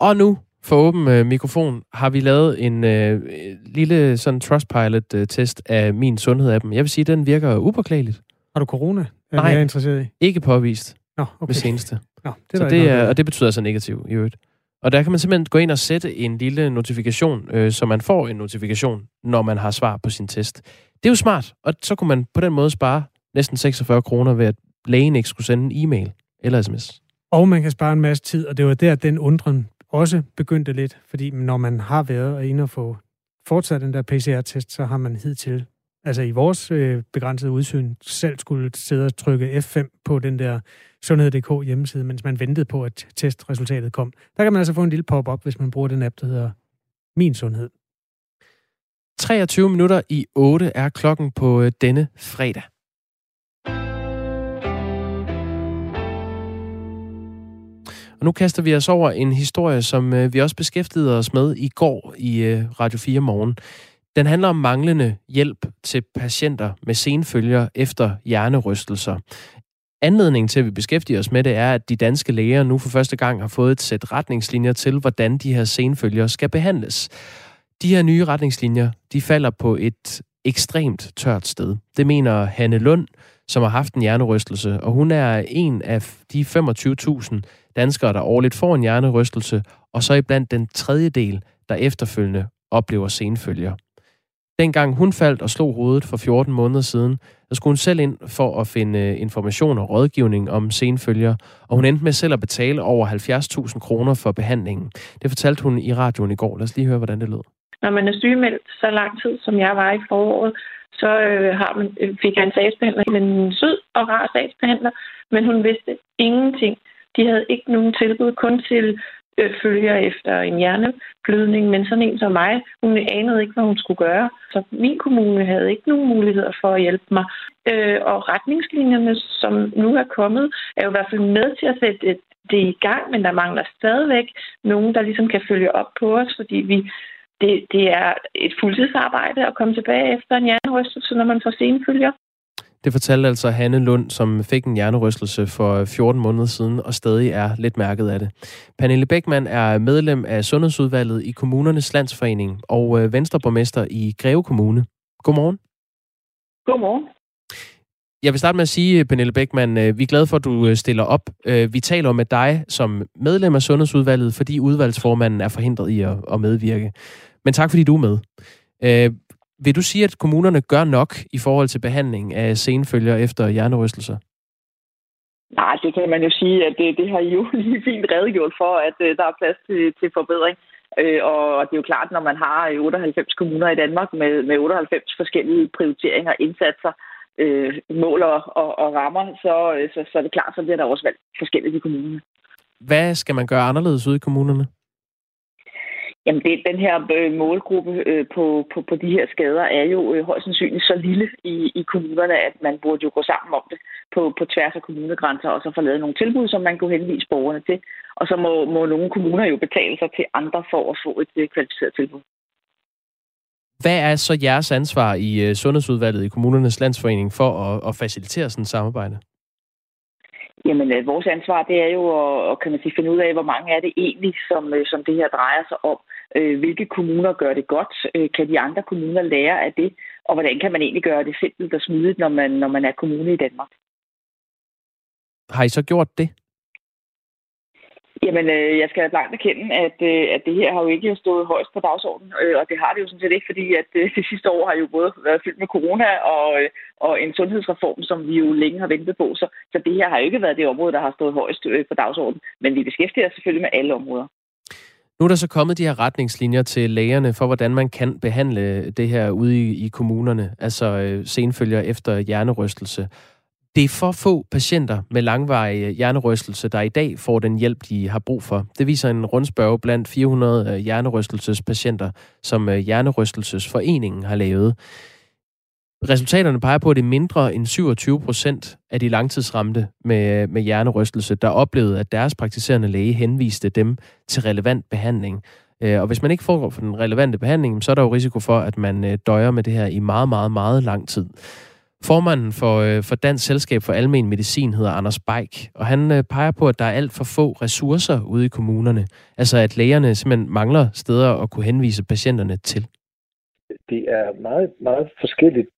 S1: Og nu, for åben øh, mikrofon, har vi lavet en øh, lille sådan Trustpilot-test af min sundhed-appen. Jeg vil sige, at den virker upåklageligt.
S2: Har du corona? Er
S1: Nej.
S2: jeg interesseret i?
S1: Ikke påvist
S2: Nå,
S1: okay. med seneste.
S2: Nå, det er
S1: så det er, og det betyder altså negativ i øvrigt. Og der kan man simpelthen gå ind og sætte en lille notifikation, øh, så man får en notifikation, når man har svar på sin test. Det er jo smart, og så kunne man på den måde spare næsten 46 kroner ved, at lægen ikke skulle sende en e-mail eller sms.
S2: Og man kan spare en masse tid, og det var der, den undren også begyndte lidt. Fordi når man har været inde og få fortsat den der PCR-test, så har man hidtil, altså i vores øh, begrænsede udsyn, selv skulle sidde og trykke F5 på den der sundhed.dk hjemmeside, mens man ventede på, at testresultatet kom. Der kan man altså få en lille pop-up, hvis man bruger den app, der hedder Min Sundhed.
S1: 23 minutter i 8 er klokken på øh, denne fredag. Og nu kaster vi os over en historie, som øh, vi også beskæftigede os med i går i øh, Radio 4 morgen. Den handler om manglende hjælp til patienter med senfølger efter hjernerystelser. Anledningen til, at vi beskæftiger os med det, er, at de danske læger nu for første gang har fået et sæt retningslinjer til, hvordan de her senfølger skal behandles. De her nye retningslinjer, de falder på et ekstremt tørt sted. Det mener Hanne Lund, som har haft en hjernerystelse, og hun er en af de 25.000 danskere, der årligt får en hjernerystelse, og så iblandt den tredjedel, der efterfølgende oplever senfølger. Dengang hun faldt og slog hovedet for 14 måneder siden, så skulle hun selv ind for at finde øh, information og rådgivning om senfølger, og hun endte med selv at betale over 70.000 kroner for behandlingen. Det fortalte hun i radioen i går. Lad os lige høre, hvordan det lød.
S12: Når man er sygemeldt så lang tid, som jeg var i foråret, så øh, har man, øh, fik jeg en sagsbehandler, men en sød og rar sagsbehandler, men hun vidste ingenting. De havde ikke nogen tilbud, kun til øh, følger efter en hjerneblødning, men sådan en som mig, hun anede ikke, hvad hun skulle gøre. Så min kommune havde ikke nogen muligheder for at hjælpe mig. Øh, og retningslinjerne, som nu er kommet, er jo i hvert fald med til at sætte det, det i gang, men der mangler stadigvæk nogen, der ligesom kan følge op på os, fordi vi det, det er et fuldtidsarbejde at komme tilbage efter en hjernerystelse, når man får senfølger.
S1: Det fortalte altså Hanne Lund, som fik en hjernerystelse for 14 måneder siden og stadig er lidt mærket af det. Pernille Beckmann er medlem af Sundhedsudvalget i Kommunernes Landsforening og øh, venstreborgmester i Greve Kommune. Godmorgen.
S12: Godmorgen.
S1: Jeg vil starte med at sige, Pernille Beckmann, øh, vi er glade for, at du øh, stiller op. Øh, Vi taler med dig som medlem af Sundhedsudvalget, fordi udvalgsformanden er forhindret i at medvirke. Men tak, fordi du er med. Vil du sige, at kommunerne gør nok i forhold til behandling af senfølger efter hjernerystelser?
S13: Nej, det kan man jo sige, at det, det har I jo lige fint redegjort for, at uh, der er plads til, til forbedring. Uh, og det er jo klart, når man har 98 kommuner i Danmark med, med 98 forskellige prioriteringer, indsatser, uh, mål og, og, og rammer, så, så, så er det klart, så bliver der også valgt forskelligt i kommunerne.
S1: Hvad skal man gøre anderledes ude i kommunerne?
S13: Jamen, det, den her øh, målgruppe øh, på, på, på de her skader er jo øh, højst sandsynligt så lille i, i kommunerne, at man burde jo gå sammen om det på, på tværs af kommunegrænser, og så få lavet nogle tilbud, som man kunne henvise borgerne til. Og så må, må nogle kommuner jo betale sig til andre for at få et øh, kvalificeret tilbud.
S1: Hvad er så jeres ansvar i øh, Sundhedsudvalget i Kommunernes Landsforening for at, at facilitere sådan et samarbejde?
S13: Jamen, vores ansvar, det er jo at, kan man sige, finde ud af, hvor mange er det egentlig, som, som det her drejer sig om. Øh, hvilke kommuner gør det godt? Kan de andre kommuner lære af det? Og hvordan kan man egentlig gøre det simpelt og smidigt, når man, når man er kommune i Danmark?
S1: Har I så gjort det?
S13: Jamen, øh, jeg skal blankt erkende, at, øh, at det her har jo ikke stået højst på dagsordenen, øh, og det har det jo sådan set ikke, fordi at øh, det sidste år har jo både været fyldt med corona og, øh, og en sundhedsreform, som vi jo længe har ventet på, så, så det her har jo ikke været det område, der har stået højst øh, på dagsordenen, men vi beskæftiger os selvfølgelig med alle områder.
S1: Nu er der så kommet de her retningslinjer til lægerne for, hvordan man kan behandle det her ude i, i kommunerne, altså øh, senfølger efter hjernerystelse. Det er for få patienter med langvarig øh, hjernerystelse, der i dag får den hjælp, de har brug for. Det viser en rundspørg blandt 400 øh, hjernerystelsespatienter, som øh, Hjernerystelsesforeningen har lavet. Resultaterne peger på, at det er mindre end 27 procent af de langtidsramte med, med hjernerystelse, der oplevede, at deres praktiserende læge henviste dem til relevant behandling. Øh, og hvis man ikke får den relevante behandling, så er der jo risiko for, at man øh, døjer med det her i meget, meget, meget lang tid. Formanden for, øh, for Dansk Selskab for Almen Medicin hedder Anders Beik, og han peger på, at der er alt for få ressourcer ude i kommunerne. Altså at lægerne simpelthen mangler steder at kunne henvise patienterne til.
S14: Det er meget, meget forskelligt,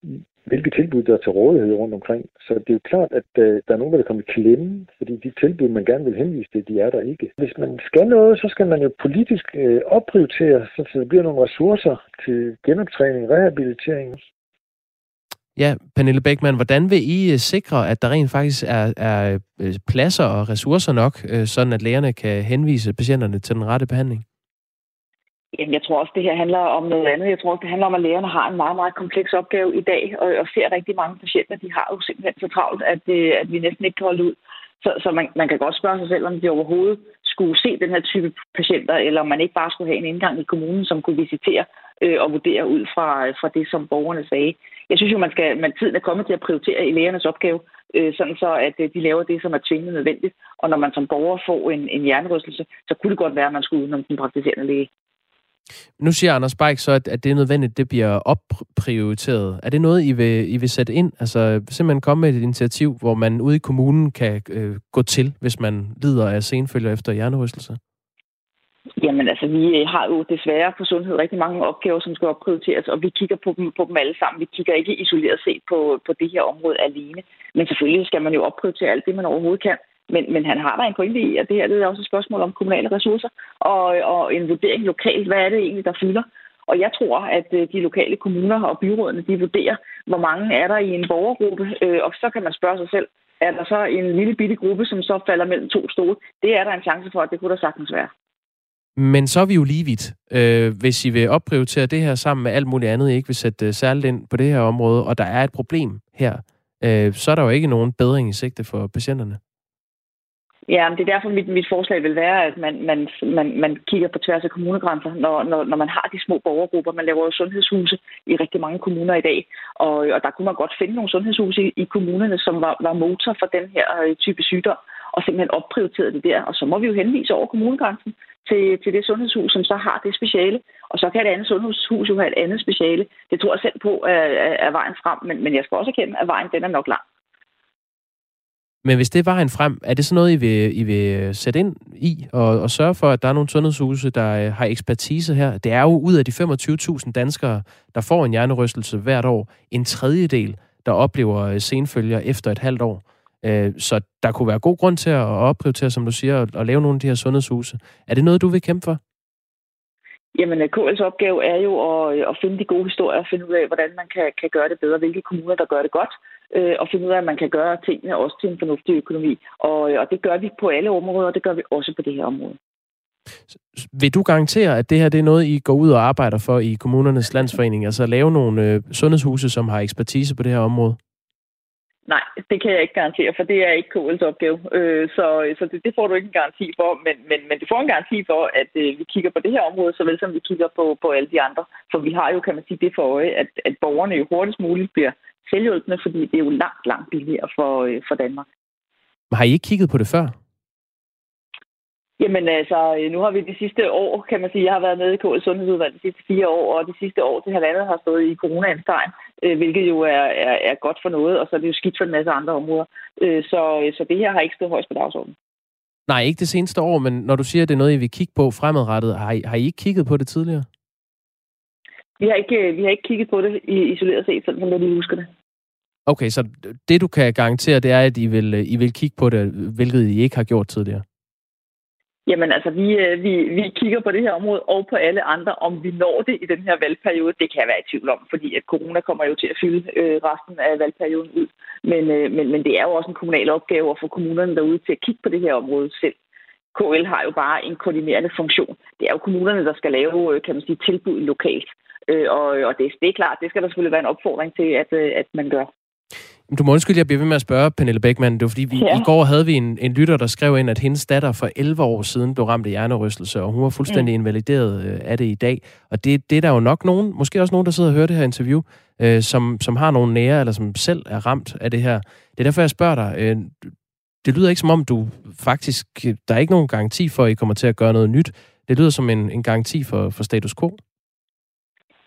S14: hvilke tilbud der er til rådighed rundt omkring. Så det er jo klart, at øh, der er nogen, der kommer i klemme, fordi de tilbud, man gerne vil henvise til, de er der ikke. Hvis man skal noget, så skal man jo politisk øh, opprioritere, så der bliver nogle ressourcer til genoptræning, rehabilitering.
S1: Ja, Pernille Bækman, hvordan vil I øh, sikre, at der rent faktisk er, er øh, pladser og ressourcer nok, øh, sådan at lægerne kan henvise patienterne til den rette behandling?
S13: Jamen, jeg tror også, det her handler om noget andet. Jeg tror også, det handler om, at lægerne har en meget, meget kompleks opgave i dag, og, og ser rigtig mange patienter. De har jo simpelthen så travlt, at, øh, at vi næsten ikke kan holde ud. Så, så man, man kan godt spørge sig selv, om de overhovedet skulle se den her type patienter, eller om man ikke bare skulle have en indgang i kommunen, som kunne visitere øh, og vurdere ud fra, øh, fra det, som borgerne sagde. Jeg synes jo, man skal, man tiden er kommet til at prioritere i lægernes opgave, øh, sådan så, at øh, de laver det, som er tvingende nødvendigt. Og når man som borger får en, en hjernerystelse, så kunne det godt være, at man skulle udenom den praktiserende læge.
S1: Nu siger Anders Beik så, at, at det er nødvendigt, at det bliver opprioriteret. Er det noget, I vil, I vil sætte ind? Altså simpelthen komme med et initiativ, hvor man ude i kommunen kan øh, gå til, hvis man lider af senfølger efter hjernerystelse?
S13: Jamen altså, vi øh, har jo desværre på sundhed rigtig mange opgaver, som skal opprioriteres, og vi kigger på dem, på dem alle sammen. Vi kigger ikke isoleret set på, på det her område alene. Men selvfølgelig skal man jo opprioritere alt det, man overhovedet kan. Men, men han har da en pointe i, at det her det er også et spørgsmål om kommunale ressourcer og, og en vurdering lokalt. Hvad er det egentlig, der fylder? Og jeg tror, at øh, de lokale kommuner og byrådene, de vurderer, hvor mange er der i en borgergruppe, øh, og så kan man spørge sig selv, er der så en lille bitte gruppe, som så falder mellem to stole? Det er der en chance for, at det kunne der sagtens være.
S1: Men så er vi jo lige vidt. Øh, hvis I vil opprioritere det her sammen med alt muligt andet, I ikke vil sætte øh, særligt ind på det her område, og der er et problem her, øh, så er der jo ikke nogen bedring i sigte for patienterne.
S13: Ja, men det er derfor, mit, mit forslag vil være, at man, man, man, man kigger på tværs af kommunegrænser, når, når, når man har de små borgergrupper. Man laver jo sundhedshuse i rigtig mange kommuner i dag, og, og der kunne man godt finde nogle sundhedshuse i, i kommunerne, som var, var motor for den her øh, type sygdom, og simpelthen opprioriterede det der. Og så må vi jo henvise over kommunegrænsen til, til det sundhedshus, som så har det speciale. Og så kan et andet sundhedshus jo have et andet speciale. Det tror jeg selv på er, er, er vejen frem, men, men jeg skal også erkende, at vejen den er nok lang.
S1: Men hvis det er vejen frem, er det så noget, I vil, I vil sætte ind i og, og sørge for, at der er nogle sundhedshuse, der øh, har ekspertise her? Det er jo ud af de 25.000 danskere, der får en hjernerystelse hvert år, en tredjedel, der oplever øh, senfølger efter et halvt år. Øh, så der kunne være god grund til at opprioritere, som du siger, at lave nogle af de her sundhedshuse. Er det noget, du vil kæmpe for?
S13: Jamen, øh, KL's opgave er jo at, øh, at finde de gode historier og finde ud af, hvordan man kan, kan gøre det bedre, hvilke kommuner, der gør det godt, øh, og finde ud af, at man kan gøre tingene også til en fornuftig økonomi. Og, øh, og det gør vi på alle områder, og det gør vi også på det her område.
S1: Vil du garantere, at det her det er noget, I går ud og arbejder for i kommunernes landsforening? Altså at lave nogle øh, sundhedshuse, som har ekspertise på det her område?
S13: Nej, det kan jeg ikke garantere, for det er ikke KL's opgave. Øh, så så det, det får du ikke en garanti for, men, men, men du får en garanti for, at øh, vi kigger på det her område, såvel som vi kigger på, på alle de andre. For vi har jo, kan man sige, det for øje, at, at borgerne jo hurtigst muligt bliver selvhjulpende, fordi det er jo langt, langt billigere for, øh, for Danmark.
S1: Har I ikke kigget på det før?
S13: Jamen altså, nu har vi de sidste år, kan man sige, jeg har været med i KL Sundhedsudvalg de sidste fire år, og de sidste år til halvandet har stået i coronaens tegn, øh, hvilket jo er, er, er godt for noget, og så er det jo skidt for en masse andre områder. Øh, så, så det her har ikke stået højst på dagsordenen.
S1: Nej, ikke det seneste år, men når du siger, at det er noget, I vil kigge på fremadrettet, har I, har I ikke kigget på det tidligere?
S13: Vi har ikke, vi har ikke kigget på det isoleret set, sådan som jeg lige husker det.
S1: Okay, så det du kan garantere, det er, at I vil, øh, I vil kigge på det, hvilket I ikke har gjort tidligere?
S13: Jamen altså, vi, øh, vi, vi kigger på det her område og på alle andre, om vi når det i den her valgperiode. Det kan jeg være i tvivl om, fordi at corona kommer jo til at fylde øh, resten af valgperioden ud. Men, øh, men, men det er jo også en kommunal opgave at få kommunerne derude til at kigge på det her område selv. KL har jo bare en koordinerende funktion. Det er jo kommunerne, der skal lave, øh, kan man sige, tilbud lokalt. Øh, og, og det, det er klart, det skal der selvfølgelig være en opfordring til, at, at man gør.
S1: Du må undskylde, jeg bliver ved med at spørge, Pernille Beckmann. Det var fordi, vi, ja. i går havde vi en, en lytter, der skrev ind, at hendes datter for 11 år siden blev ramt af hjernerystelse, og hun var fuldstændig mm. invalideret øh, af det i dag. Og det, det er der jo nok nogen, måske også nogen, der sidder og hører det her interview, øh, som, som har nogle nære, eller som selv er ramt af det her. Det er derfor, jeg spørger dig. Øh, det lyder ikke som om, du faktisk... Der er ikke nogen garanti for, at I kommer til at gøre noget nyt. Det lyder som en, en garanti for, for status quo.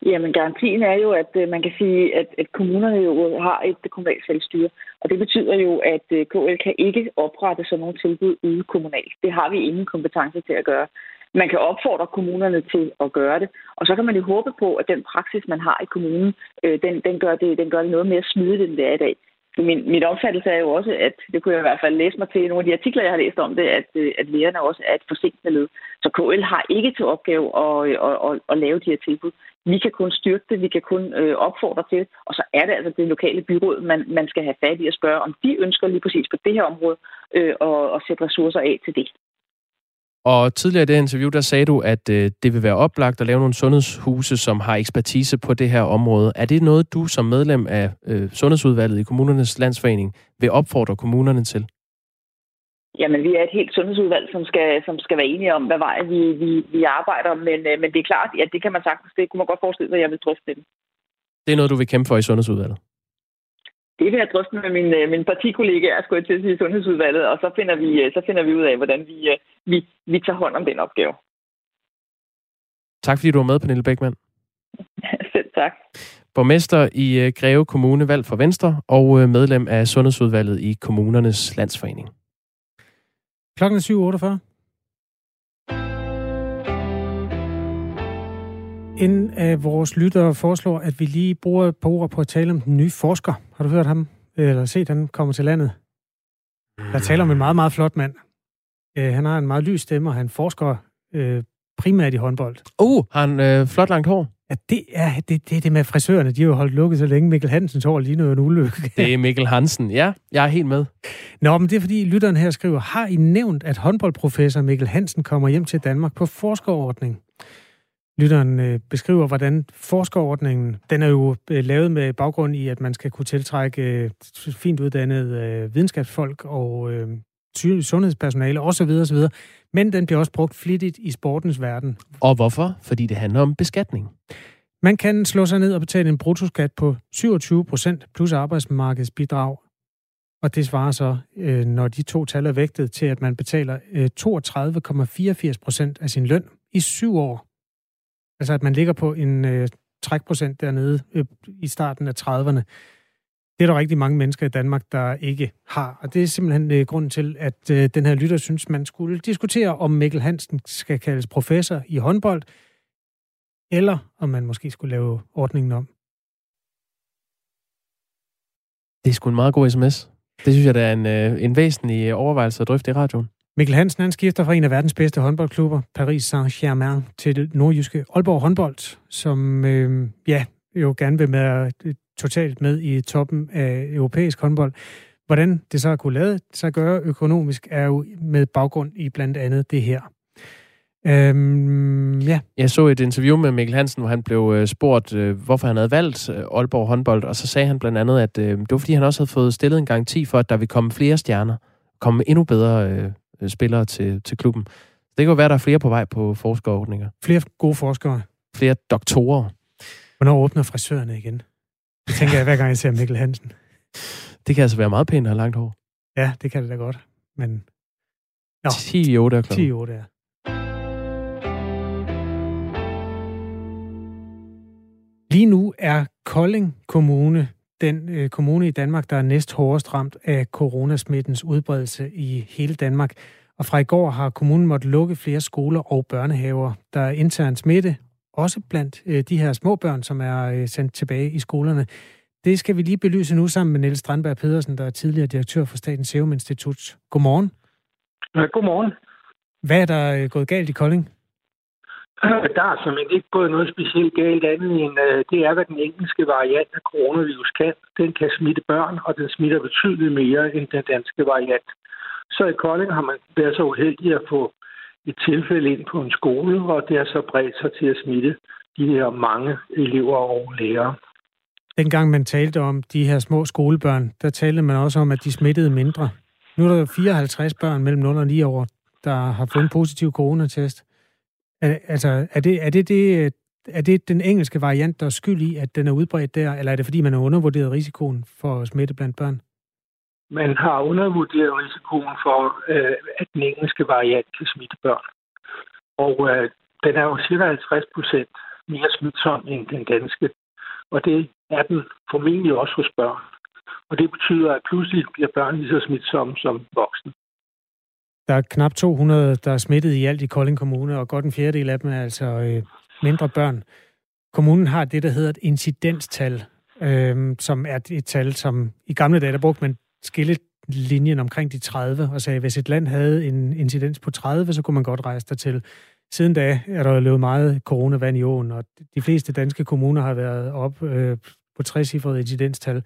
S13: Jamen, garantien er jo, at øh, man kan sige, at, at kommunerne jo har et kommunalt selvstyre. Og det betyder jo, at øh, KL kan ikke oprette sådan nogle tilbud ude kommunalt. Det har vi ingen kompetence til at gøre. Man kan opfordre kommunerne til at gøre det, og så kan man jo håbe på, at den praksis, man har i kommunen, øh, den, den, gør det, den gør det noget mere smidigt, end det er i dag. Min, min opfattelse er jo også, at det kunne jeg i hvert fald læse mig til i nogle af de artikler, jeg har læst om det, at, øh, at lærerne også er et forsinkende led. Så KL har ikke til opgave at, øh, at, at, at lave de her tilbud. Vi kan kun styrke det, vi kan kun øh, opfordre til, og så er det altså det lokale byråd, man, man skal have fat i at spørge, om de ønsker lige præcis på det her område øh, og, at sætte ressourcer af til det.
S1: Og tidligere i det interview, der sagde du, at øh, det vil være oplagt at lave nogle sundhedshuse, som har ekspertise på det her område. Er det noget, du som medlem af øh, Sundhedsudvalget i Kommunernes Landsforening vil opfordre kommunerne til?
S13: Jamen, vi er et helt sundhedsudvalg, som skal, som skal være enige om, hvad vej vi, vi, vi arbejder. Men, øh, men det er klart, at det kan man sagtens. Det kunne man godt forestille sig, at jeg vil drøfte det.
S1: Det er noget, du vil kæmpe for i Sundhedsudvalget?
S13: Det vil jeg drøfte med min, øh, min partikollegaer, skulle jeg til at sige, Sundhedsudvalget, og så finder vi, øh, så finder vi ud af, hvordan vi, øh, vi, vi tager hånd om den opgave.
S1: Tak fordi du var med, Pernille Beckmann.
S13: Selv tak.
S1: Borgmester i Greve Kommune, valgt for Venstre, og medlem af Sundhedsudvalget i Kommunernes Landsforening.
S2: Klokken er 7.48. En af vores lyttere foreslår, at vi lige bruger et par ord på at tale om den nye forsker. Har du hørt ham? Eller set, han kommer til landet? Der taler om en meget, meget flot mand. Øh, han har en meget lys stemme, og han forsker øh, primært i håndbold.
S1: Uh, har han øh, flot langt hår?
S2: Ja, det er det, det, det med frisørerne. De har jo holdt lukket så længe. Mikkel Hansens hår lige nu en ulykke.
S1: Det er Mikkel Hansen. Ja, jeg er helt med.
S2: Nå, men det er fordi lytteren her skriver, har I nævnt, at håndboldprofessor Mikkel Hansen kommer hjem til Danmark på forskerordning? Lytteren øh, beskriver, hvordan forskerordningen, den er jo øh, lavet med baggrund i, at man skal kunne tiltrække øh, fint uddannede videnskabsfolk og sundhedspersonale osv. osv. Men den bliver også brugt flittigt i sportens verden.
S1: Og hvorfor? Fordi det handler om beskatning.
S2: Man kan slå sig ned og betale en brutoskat på 27 procent plus arbejdsmarkedsbidrag. Og det svarer så, når de to tal er vægtet, til at man betaler 32,84 procent af sin løn i syv år. Altså at man ligger på en øh, trækprocent dernede øh, i starten af 30'erne. Det er der rigtig mange mennesker i Danmark, der ikke har. Og det er simpelthen øh, grunden til, at øh, den her lytter synes, man skulle diskutere, om Mikkel Hansen skal kaldes professor i håndbold, eller om man måske skulle lave ordningen om.
S1: Det er sgu en meget god sms. Det synes jeg, der er en, øh, en væsentlig øh, overvejelse at drøfte i radioen.
S2: Mikkel Hansen han skifter fra en af verdens bedste håndboldklubber, Paris Saint-Germain, til nordjyske Aalborg håndbold, som øh, ja, jo gerne vil være øh, totalt med i toppen af europæisk håndbold. Hvordan det så har kunne lade sig gøre økonomisk, er jo med baggrund i blandt andet det her. Øhm, ja.
S1: Jeg så et interview med Mikkel Hansen, hvor han blev øh, spurgt, øh, hvorfor han havde valgt Aalborg håndbold, og så sagde han blandt andet, at det var fordi, han også havde fået stillet en garanti for, at der ville komme flere stjerner, komme endnu bedre spillere til, til klubben. Så det kan jo være, at der er flere på vej på forskerordninger.
S2: Flere gode forskere.
S1: Flere doktorer.
S2: Hvornår åbner frisørerne igen? Det tænker jeg, hver gang jeg ser Mikkel Hansen.
S1: Det kan altså være meget pænt at have langt hår.
S2: Ja, det kan det da godt. Men...
S1: Nå, 10 i 8 er klokken.
S2: 10 i 8 er. Lige nu er Kolding Kommune den øh, kommune i Danmark, der er næst hårdest ramt af coronasmittens udbredelse i hele Danmark. Og fra i går har kommunen måttet lukke flere skoler og børnehaver. Der er intern smitte, også blandt øh, de her små børn, som er øh, sendt tilbage i skolerne. Det skal vi lige belyse nu sammen med Niels Strandberg Pedersen, der er tidligere direktør for Statens Serum Institut. Godmorgen.
S15: Ja, godmorgen.
S2: Hvad er der gået galt i Kolding?
S15: Der er simpelthen ikke gået noget specielt galt andet end, øh, det er, hvad den engelske variant af coronavirus kan. Den kan smitte børn, og den smitter betydeligt mere end den danske variant. Så i Kolding har man været så uheldig at få et tilfælde ind på en skole, og det har så bredt sig til at smitte de her mange elever og lærere.
S2: Dengang man talte om de her små skolebørn, der talte man også om, at de smittede mindre. Nu er der 54 børn mellem 0 og 9 år, der har fået en positiv coronatest. Altså, er det, er det, det, er det den engelske variant, der er skyld i, at den er udbredt der, eller er det fordi, man har undervurderet risikoen for smitte blandt børn?
S15: Man har undervurderet risikoen for, øh, at den engelske variant kan smitte børn. Og øh, den er jo cirka 50 procent mere smitsom end den danske. Og det er den formentlig også hos børn. Og det betyder, at pludselig bliver børn lige så smitsomme som voksne.
S2: Der er knap 200, der er smittet i alt i Kolding Kommune, og godt en fjerdedel af dem er altså øh, mindre børn. Kommunen har det, der hedder et incidenstal, øh, som er et tal, som i gamle dage, der brugte man skillelinjen omkring de 30, og sagde, at hvis et land havde en incidens på 30, så kunne man godt rejse dertil. Siden da er der løbet meget coronavand i åen, og de fleste danske kommuner har været op øh, på 60 incidenstal.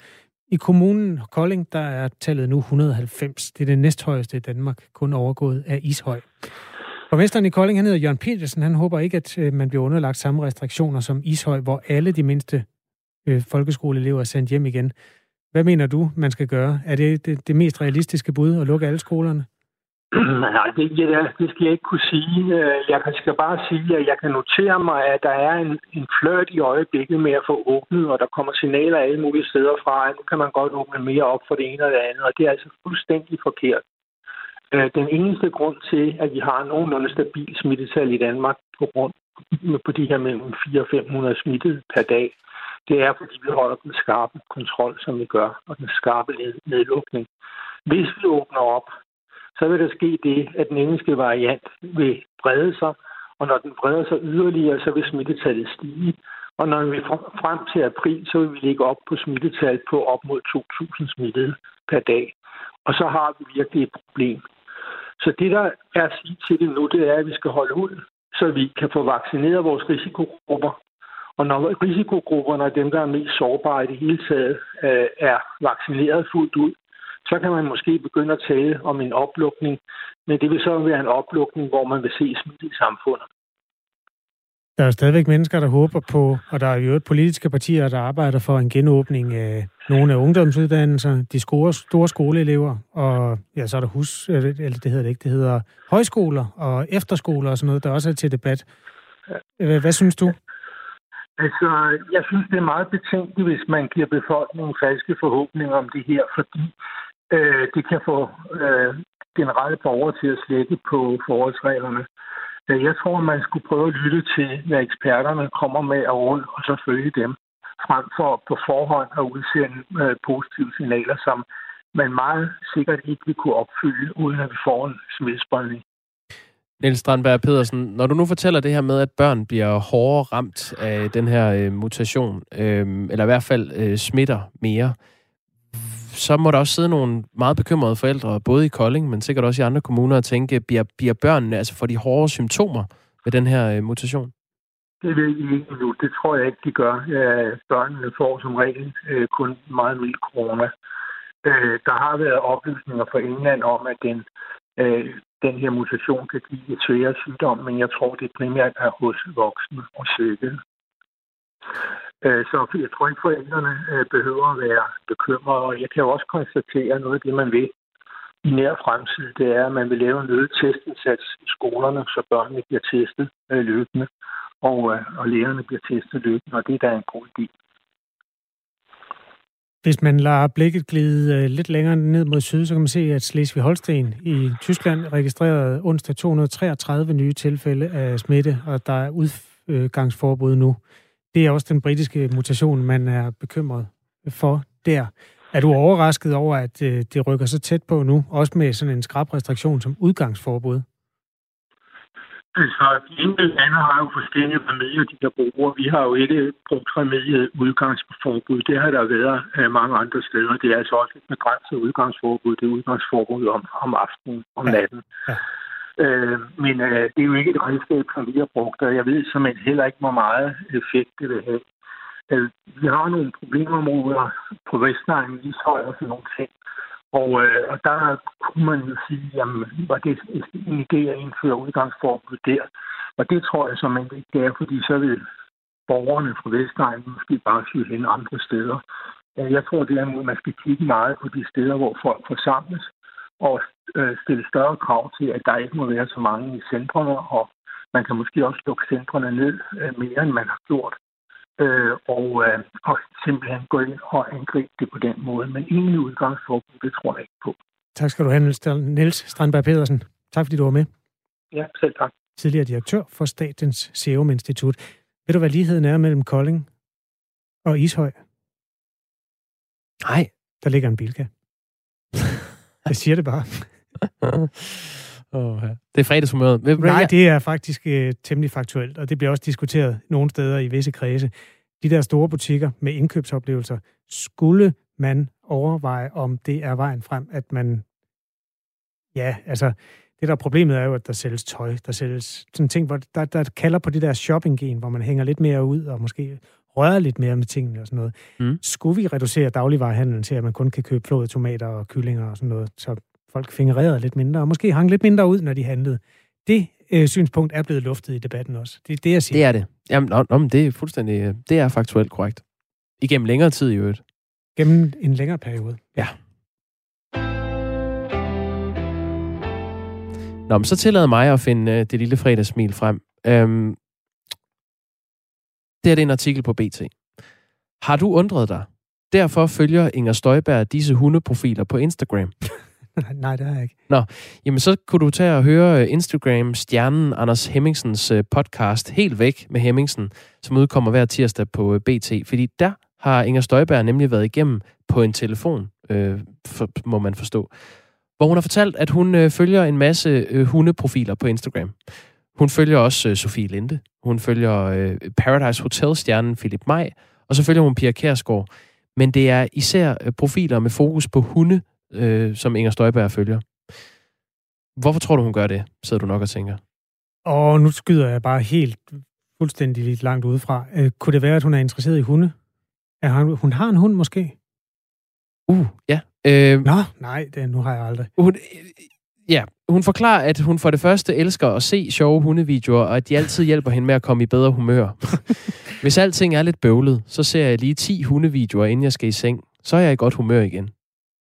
S2: I kommunen Kolding, der er tallet nu 190. Det er det næsthøjeste i Danmark, kun overgået af Ishøj. Borgmesteren i Kolding, han hedder Jørgen Petersen, han håber ikke, at øh, man bliver underlagt samme restriktioner som Ishøj, hvor alle de mindste øh, folkeskoleelever er sendt hjem igen. Hvad mener du, man skal gøre? Er det det, det mest realistiske bud at lukke alle skolerne?
S15: Nej, det, ja, det skal jeg ikke kunne sige. Øh, jeg skal bare sige, at jeg kan notere mig, at der er en, en flørt i øjeblikket med at få åbnet, og der kommer signaler alle mulige steder fra, at nu kan man godt åbne mere op for det ene og det andet, og det er altså fuldstændig forkert. Øh, den eneste grund til, at vi har nogenlunde stabil smittetal i Danmark på grund på de her mellem 400 og 500 smittede per dag, det er, fordi vi holder den skarpe kontrol, som vi gør, og den skarpe nedlukning. Hvis vi åbner op, så vil der ske det, at den engelske variant vil brede sig, og når den breder sig yderligere, så vil smittetallet stige. Og når vi frem til april, så vil vi ligge op på smittetal på op mod 2.000 smittede per dag. Og så har vi virkelig et problem. Så det, der er at sige til det nu, det er, at vi skal holde ud, så vi kan få vaccineret vores risikogrupper. Og når risikogrupperne er dem, der er mest sårbare i det hele taget, øh, er vaccineret fuldt ud, så kan man måske begynde at tale om en oplukning, men det vil så være en oplukning, hvor man vil se smitte i samfundet.
S2: Der er stadigvæk mennesker, der håber på, og der er jo politiske partier, der arbejder for en genåbning af nogle af ungdomsuddannelser, de store, store skoleelever, og ja, så er der hus, eller det hedder det ikke, det hedder højskoler og efterskoler og sådan noget, der også er til debat. Hvad synes du?
S15: Altså, jeg synes, det er meget betænkeligt, hvis man giver befolkningen falske forhåbninger om det her, fordi øh, det kan få øh, generelle borgere til at slække på forholdsreglerne. Øh, jeg tror, man skulle prøve at lytte til, hvad eksperterne kommer med og råd, og så følge dem, frem for på forhånd at udsende øh, positive signaler, som man meget sikkert ikke vil kunne opfylde, uden at vi får en smittespredning.
S1: Niels Strandberg Pedersen, når du nu fortæller det her med, at børn bliver hårdere ramt af den her øh, mutation, øh, eller i hvert fald øh, smitter mere, så må der også sidde nogle meget bekymrede forældre, både i Kolding, men sikkert også i andre kommuner, og tænke, bliver, bliver børnene, altså for de hårde symptomer ved den her øh, mutation?
S15: Det ved I ikke nu. Det tror jeg ikke, de gør. Øh, børnene får som regel øh, kun meget mild corona. Øh, der har været oplysninger fra England om, at den, øh, den her mutation kan give et svære sygdom, men jeg tror, det primært er hos voksne og syge. Øh, så jeg tror ikke, forældrene øh, behøver at være bekymrede. Og jeg kan jo også konstatere noget af det, man vil i nær fremtid, det er, at man vil lave en øget testindsats i skolerne, så børnene bliver testet øh, løbende, og, øh, og lærerne bliver testet løbende, og det er da en god idé.
S2: Hvis man lader blikket glide lidt længere ned mod syd, så kan man se, at Slesvig-Holsten i Tyskland registrerede onsdag 233 nye tilfælde af smitte, og der er udgangsforbud nu. Det er også den britiske mutation, man er bekymret for der. Er du overrasket over, at øh, det rykker så tæt på nu, også med sådan en skrab restriktion som udgangsforbud?
S15: Altså, de enkelte lande har jo forskellige remedier, de kan bruge. Vi har jo ikke brugt remediet udgangsforbud. Det har der været øh, mange andre steder. Det er altså også et begrænset udgangsforbud. Det er udgangsforbud om, om aftenen, om natten. Ja. Øh, men øh, det er jo ikke et redskab, som vi har brugt, og jeg ved simpelthen heller ikke, hvor meget effekt det vil have. Øh, vi har nogle problemområder på Vestegnen, Ishøj og sådan nogle ting. Og, øh, og der kunne man jo sige, jamen, var det en idé at indføre udgangsforbud der? Og det tror jeg som ikke, det er, fordi så vil borgerne fra Vestegnen måske bare søge hen andre steder. Jeg tror derimod, man skal kigge meget på de steder, hvor folk forsamles, og øh, stille større krav til, at der ikke må være så mange i centrene, og man kan måske også lukke centrene ned øh, mere, end man har gjort. Øh, og, øh, og simpelthen gå ind og angribe det på den måde. Men ingen udgangsforbud, det tror jeg ikke på.
S2: Tak skal du have, Niels Strandberg Pedersen. Tak fordi du var med.
S15: Ja, selv tak.
S2: Tidligere direktør for Statens Serum Institut. Ved du, hvad ligheden er mellem Kolding og Ishøj?
S1: Nej.
S2: Der ligger en bilka. Jeg siger det bare.
S1: oh, ja. Det er fredagshumøret.
S2: Nej, det er faktisk øh, temmelig faktuelt, og det bliver også diskuteret nogle steder i visse kredse. De der store butikker med indkøbsoplevelser, skulle man overveje, om det er vejen frem, at man... Ja, altså, det der problemet er jo, at der sælges tøj, der sælges sådan ting, hvor der, der kalder på det der shopping-gen, hvor man hænger lidt mere ud og måske røre lidt mere med tingene og sådan noget. Mm. Skulle vi reducere dagligvarerhandlen til, at man kun kan købe flåede tomater og kyllinger og sådan noget, så folk fingererede lidt mindre, og måske hang lidt mindre ud, når de handlede. Det øh, synspunkt er blevet luftet i debatten også. Det er det, jeg siger.
S1: Det er det. Jamen, nå, nå, det er fuldstændig, øh, det er faktuelt korrekt. Igennem længere tid i øvrigt.
S2: Gennem en længere periode.
S1: Ja. Nå, men så tillader mig at finde øh, det lille fredagssmil frem. Øhm, det er det en artikel på BT. Har du undret dig? Derfor følger Inger Støjberg disse hundeprofiler på Instagram.
S2: Nej, det har jeg ikke.
S1: Nå, jamen så kunne du tage og høre øh, Instagram-stjernen Anders Hemmingsens øh, podcast Helt væk med Hemmingsen, som udkommer hver tirsdag på øh, BT. Fordi der har Inger Støjberg nemlig været igennem på en telefon, øh, for, må man forstå. Hvor hun har fortalt, at hun øh, følger en masse øh, hundeprofiler på Instagram. Hun følger også øh, Sofie Linde. Hun følger øh, Paradise Hotel-stjernen Philip Maj. Og så følger hun Pia Kærsgaard. Men det er især øh, profiler med fokus på hunde, øh, som Inger Støjberg følger. Hvorfor tror du, hun gør det, sidder du nok og tænker?
S2: Og nu skyder jeg bare helt fuldstændig lidt langt udefra. Øh, kunne det være, at hun er interesseret i hunde? Er hun, hun har en hund måske?
S1: Uh, ja.
S2: Øh, Nå, nej, det, nu har jeg aldrig.
S1: Hun, Ja, hun forklarer, at hun for det første elsker at se sjove hundevideoer, og at de altid hjælper hende med at komme i bedre humør. Hvis alting er lidt bøvlet, så ser jeg lige 10 hundevideoer, inden jeg skal i seng. Så er jeg i godt humør igen.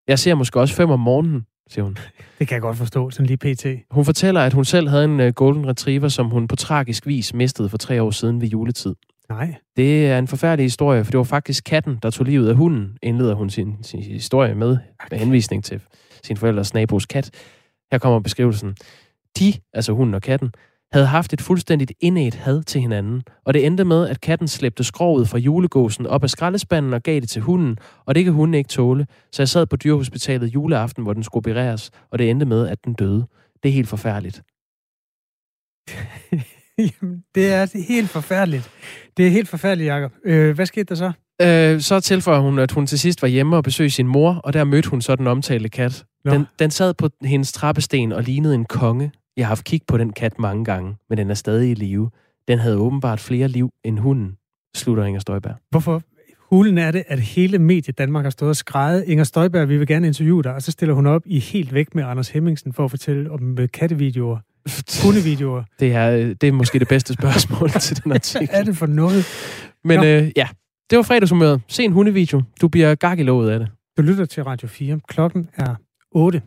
S1: Jeg ser måske også fem om morgenen, siger hun.
S2: Det kan jeg godt forstå, sådan lige pt.
S1: Hun fortæller, at hun selv havde en uh, golden retriever, som hun på tragisk vis mistede for tre år siden ved juletid.
S2: Nej.
S1: Det er en forfærdelig historie, for det var faktisk katten, der tog livet af hunden, indleder hun sin, sin historie med, med henvisning til sin forældres nabos kat. Her kommer beskrivelsen. De, altså hunden og katten, havde haft et fuldstændigt indædt had til hinanden, og det endte med, at katten slæbte skrovet fra julegåsen op af skraldespanden og gav det til hunden, og det kan hunden ikke tåle, så jeg sad på dyrehospitalet juleaften, hvor den skulle opereres, og det endte med, at den døde. Det er helt forfærdeligt.
S2: Jamen, det er helt forfærdeligt. Det er helt forfærdeligt, Jacob. Øh, hvad skete der så?
S1: Øh, så tilføjer hun, at hun til sidst var hjemme og besøgte sin mor, og der mødte hun så den omtalte kat. Den, den sad på hendes trappesten og lignede en konge. Jeg har haft kig på den kat mange gange, men den er stadig i live. den havde åbenbart flere liv end hunden, slutter Inger Støjberg.
S2: Hvorfor hulen er det, at hele mediet Danmark har stået og skrejet, Inger Støjberg, vi vil gerne interviewe dig, og så stiller hun op i helt væk med Anders Hemmingsen for at fortælle om øh, kattevideoer, hundevideoer.
S1: Det er, øh, det er måske det bedste spørgsmål til den artikel.
S2: Er det for noget?
S1: Men
S2: Nå.
S1: øh, ja, det var fredagshumøret. Se en hundevideo. Du bliver gakkelovet af det.
S2: Du lytter til Radio 4. Klokken er 8.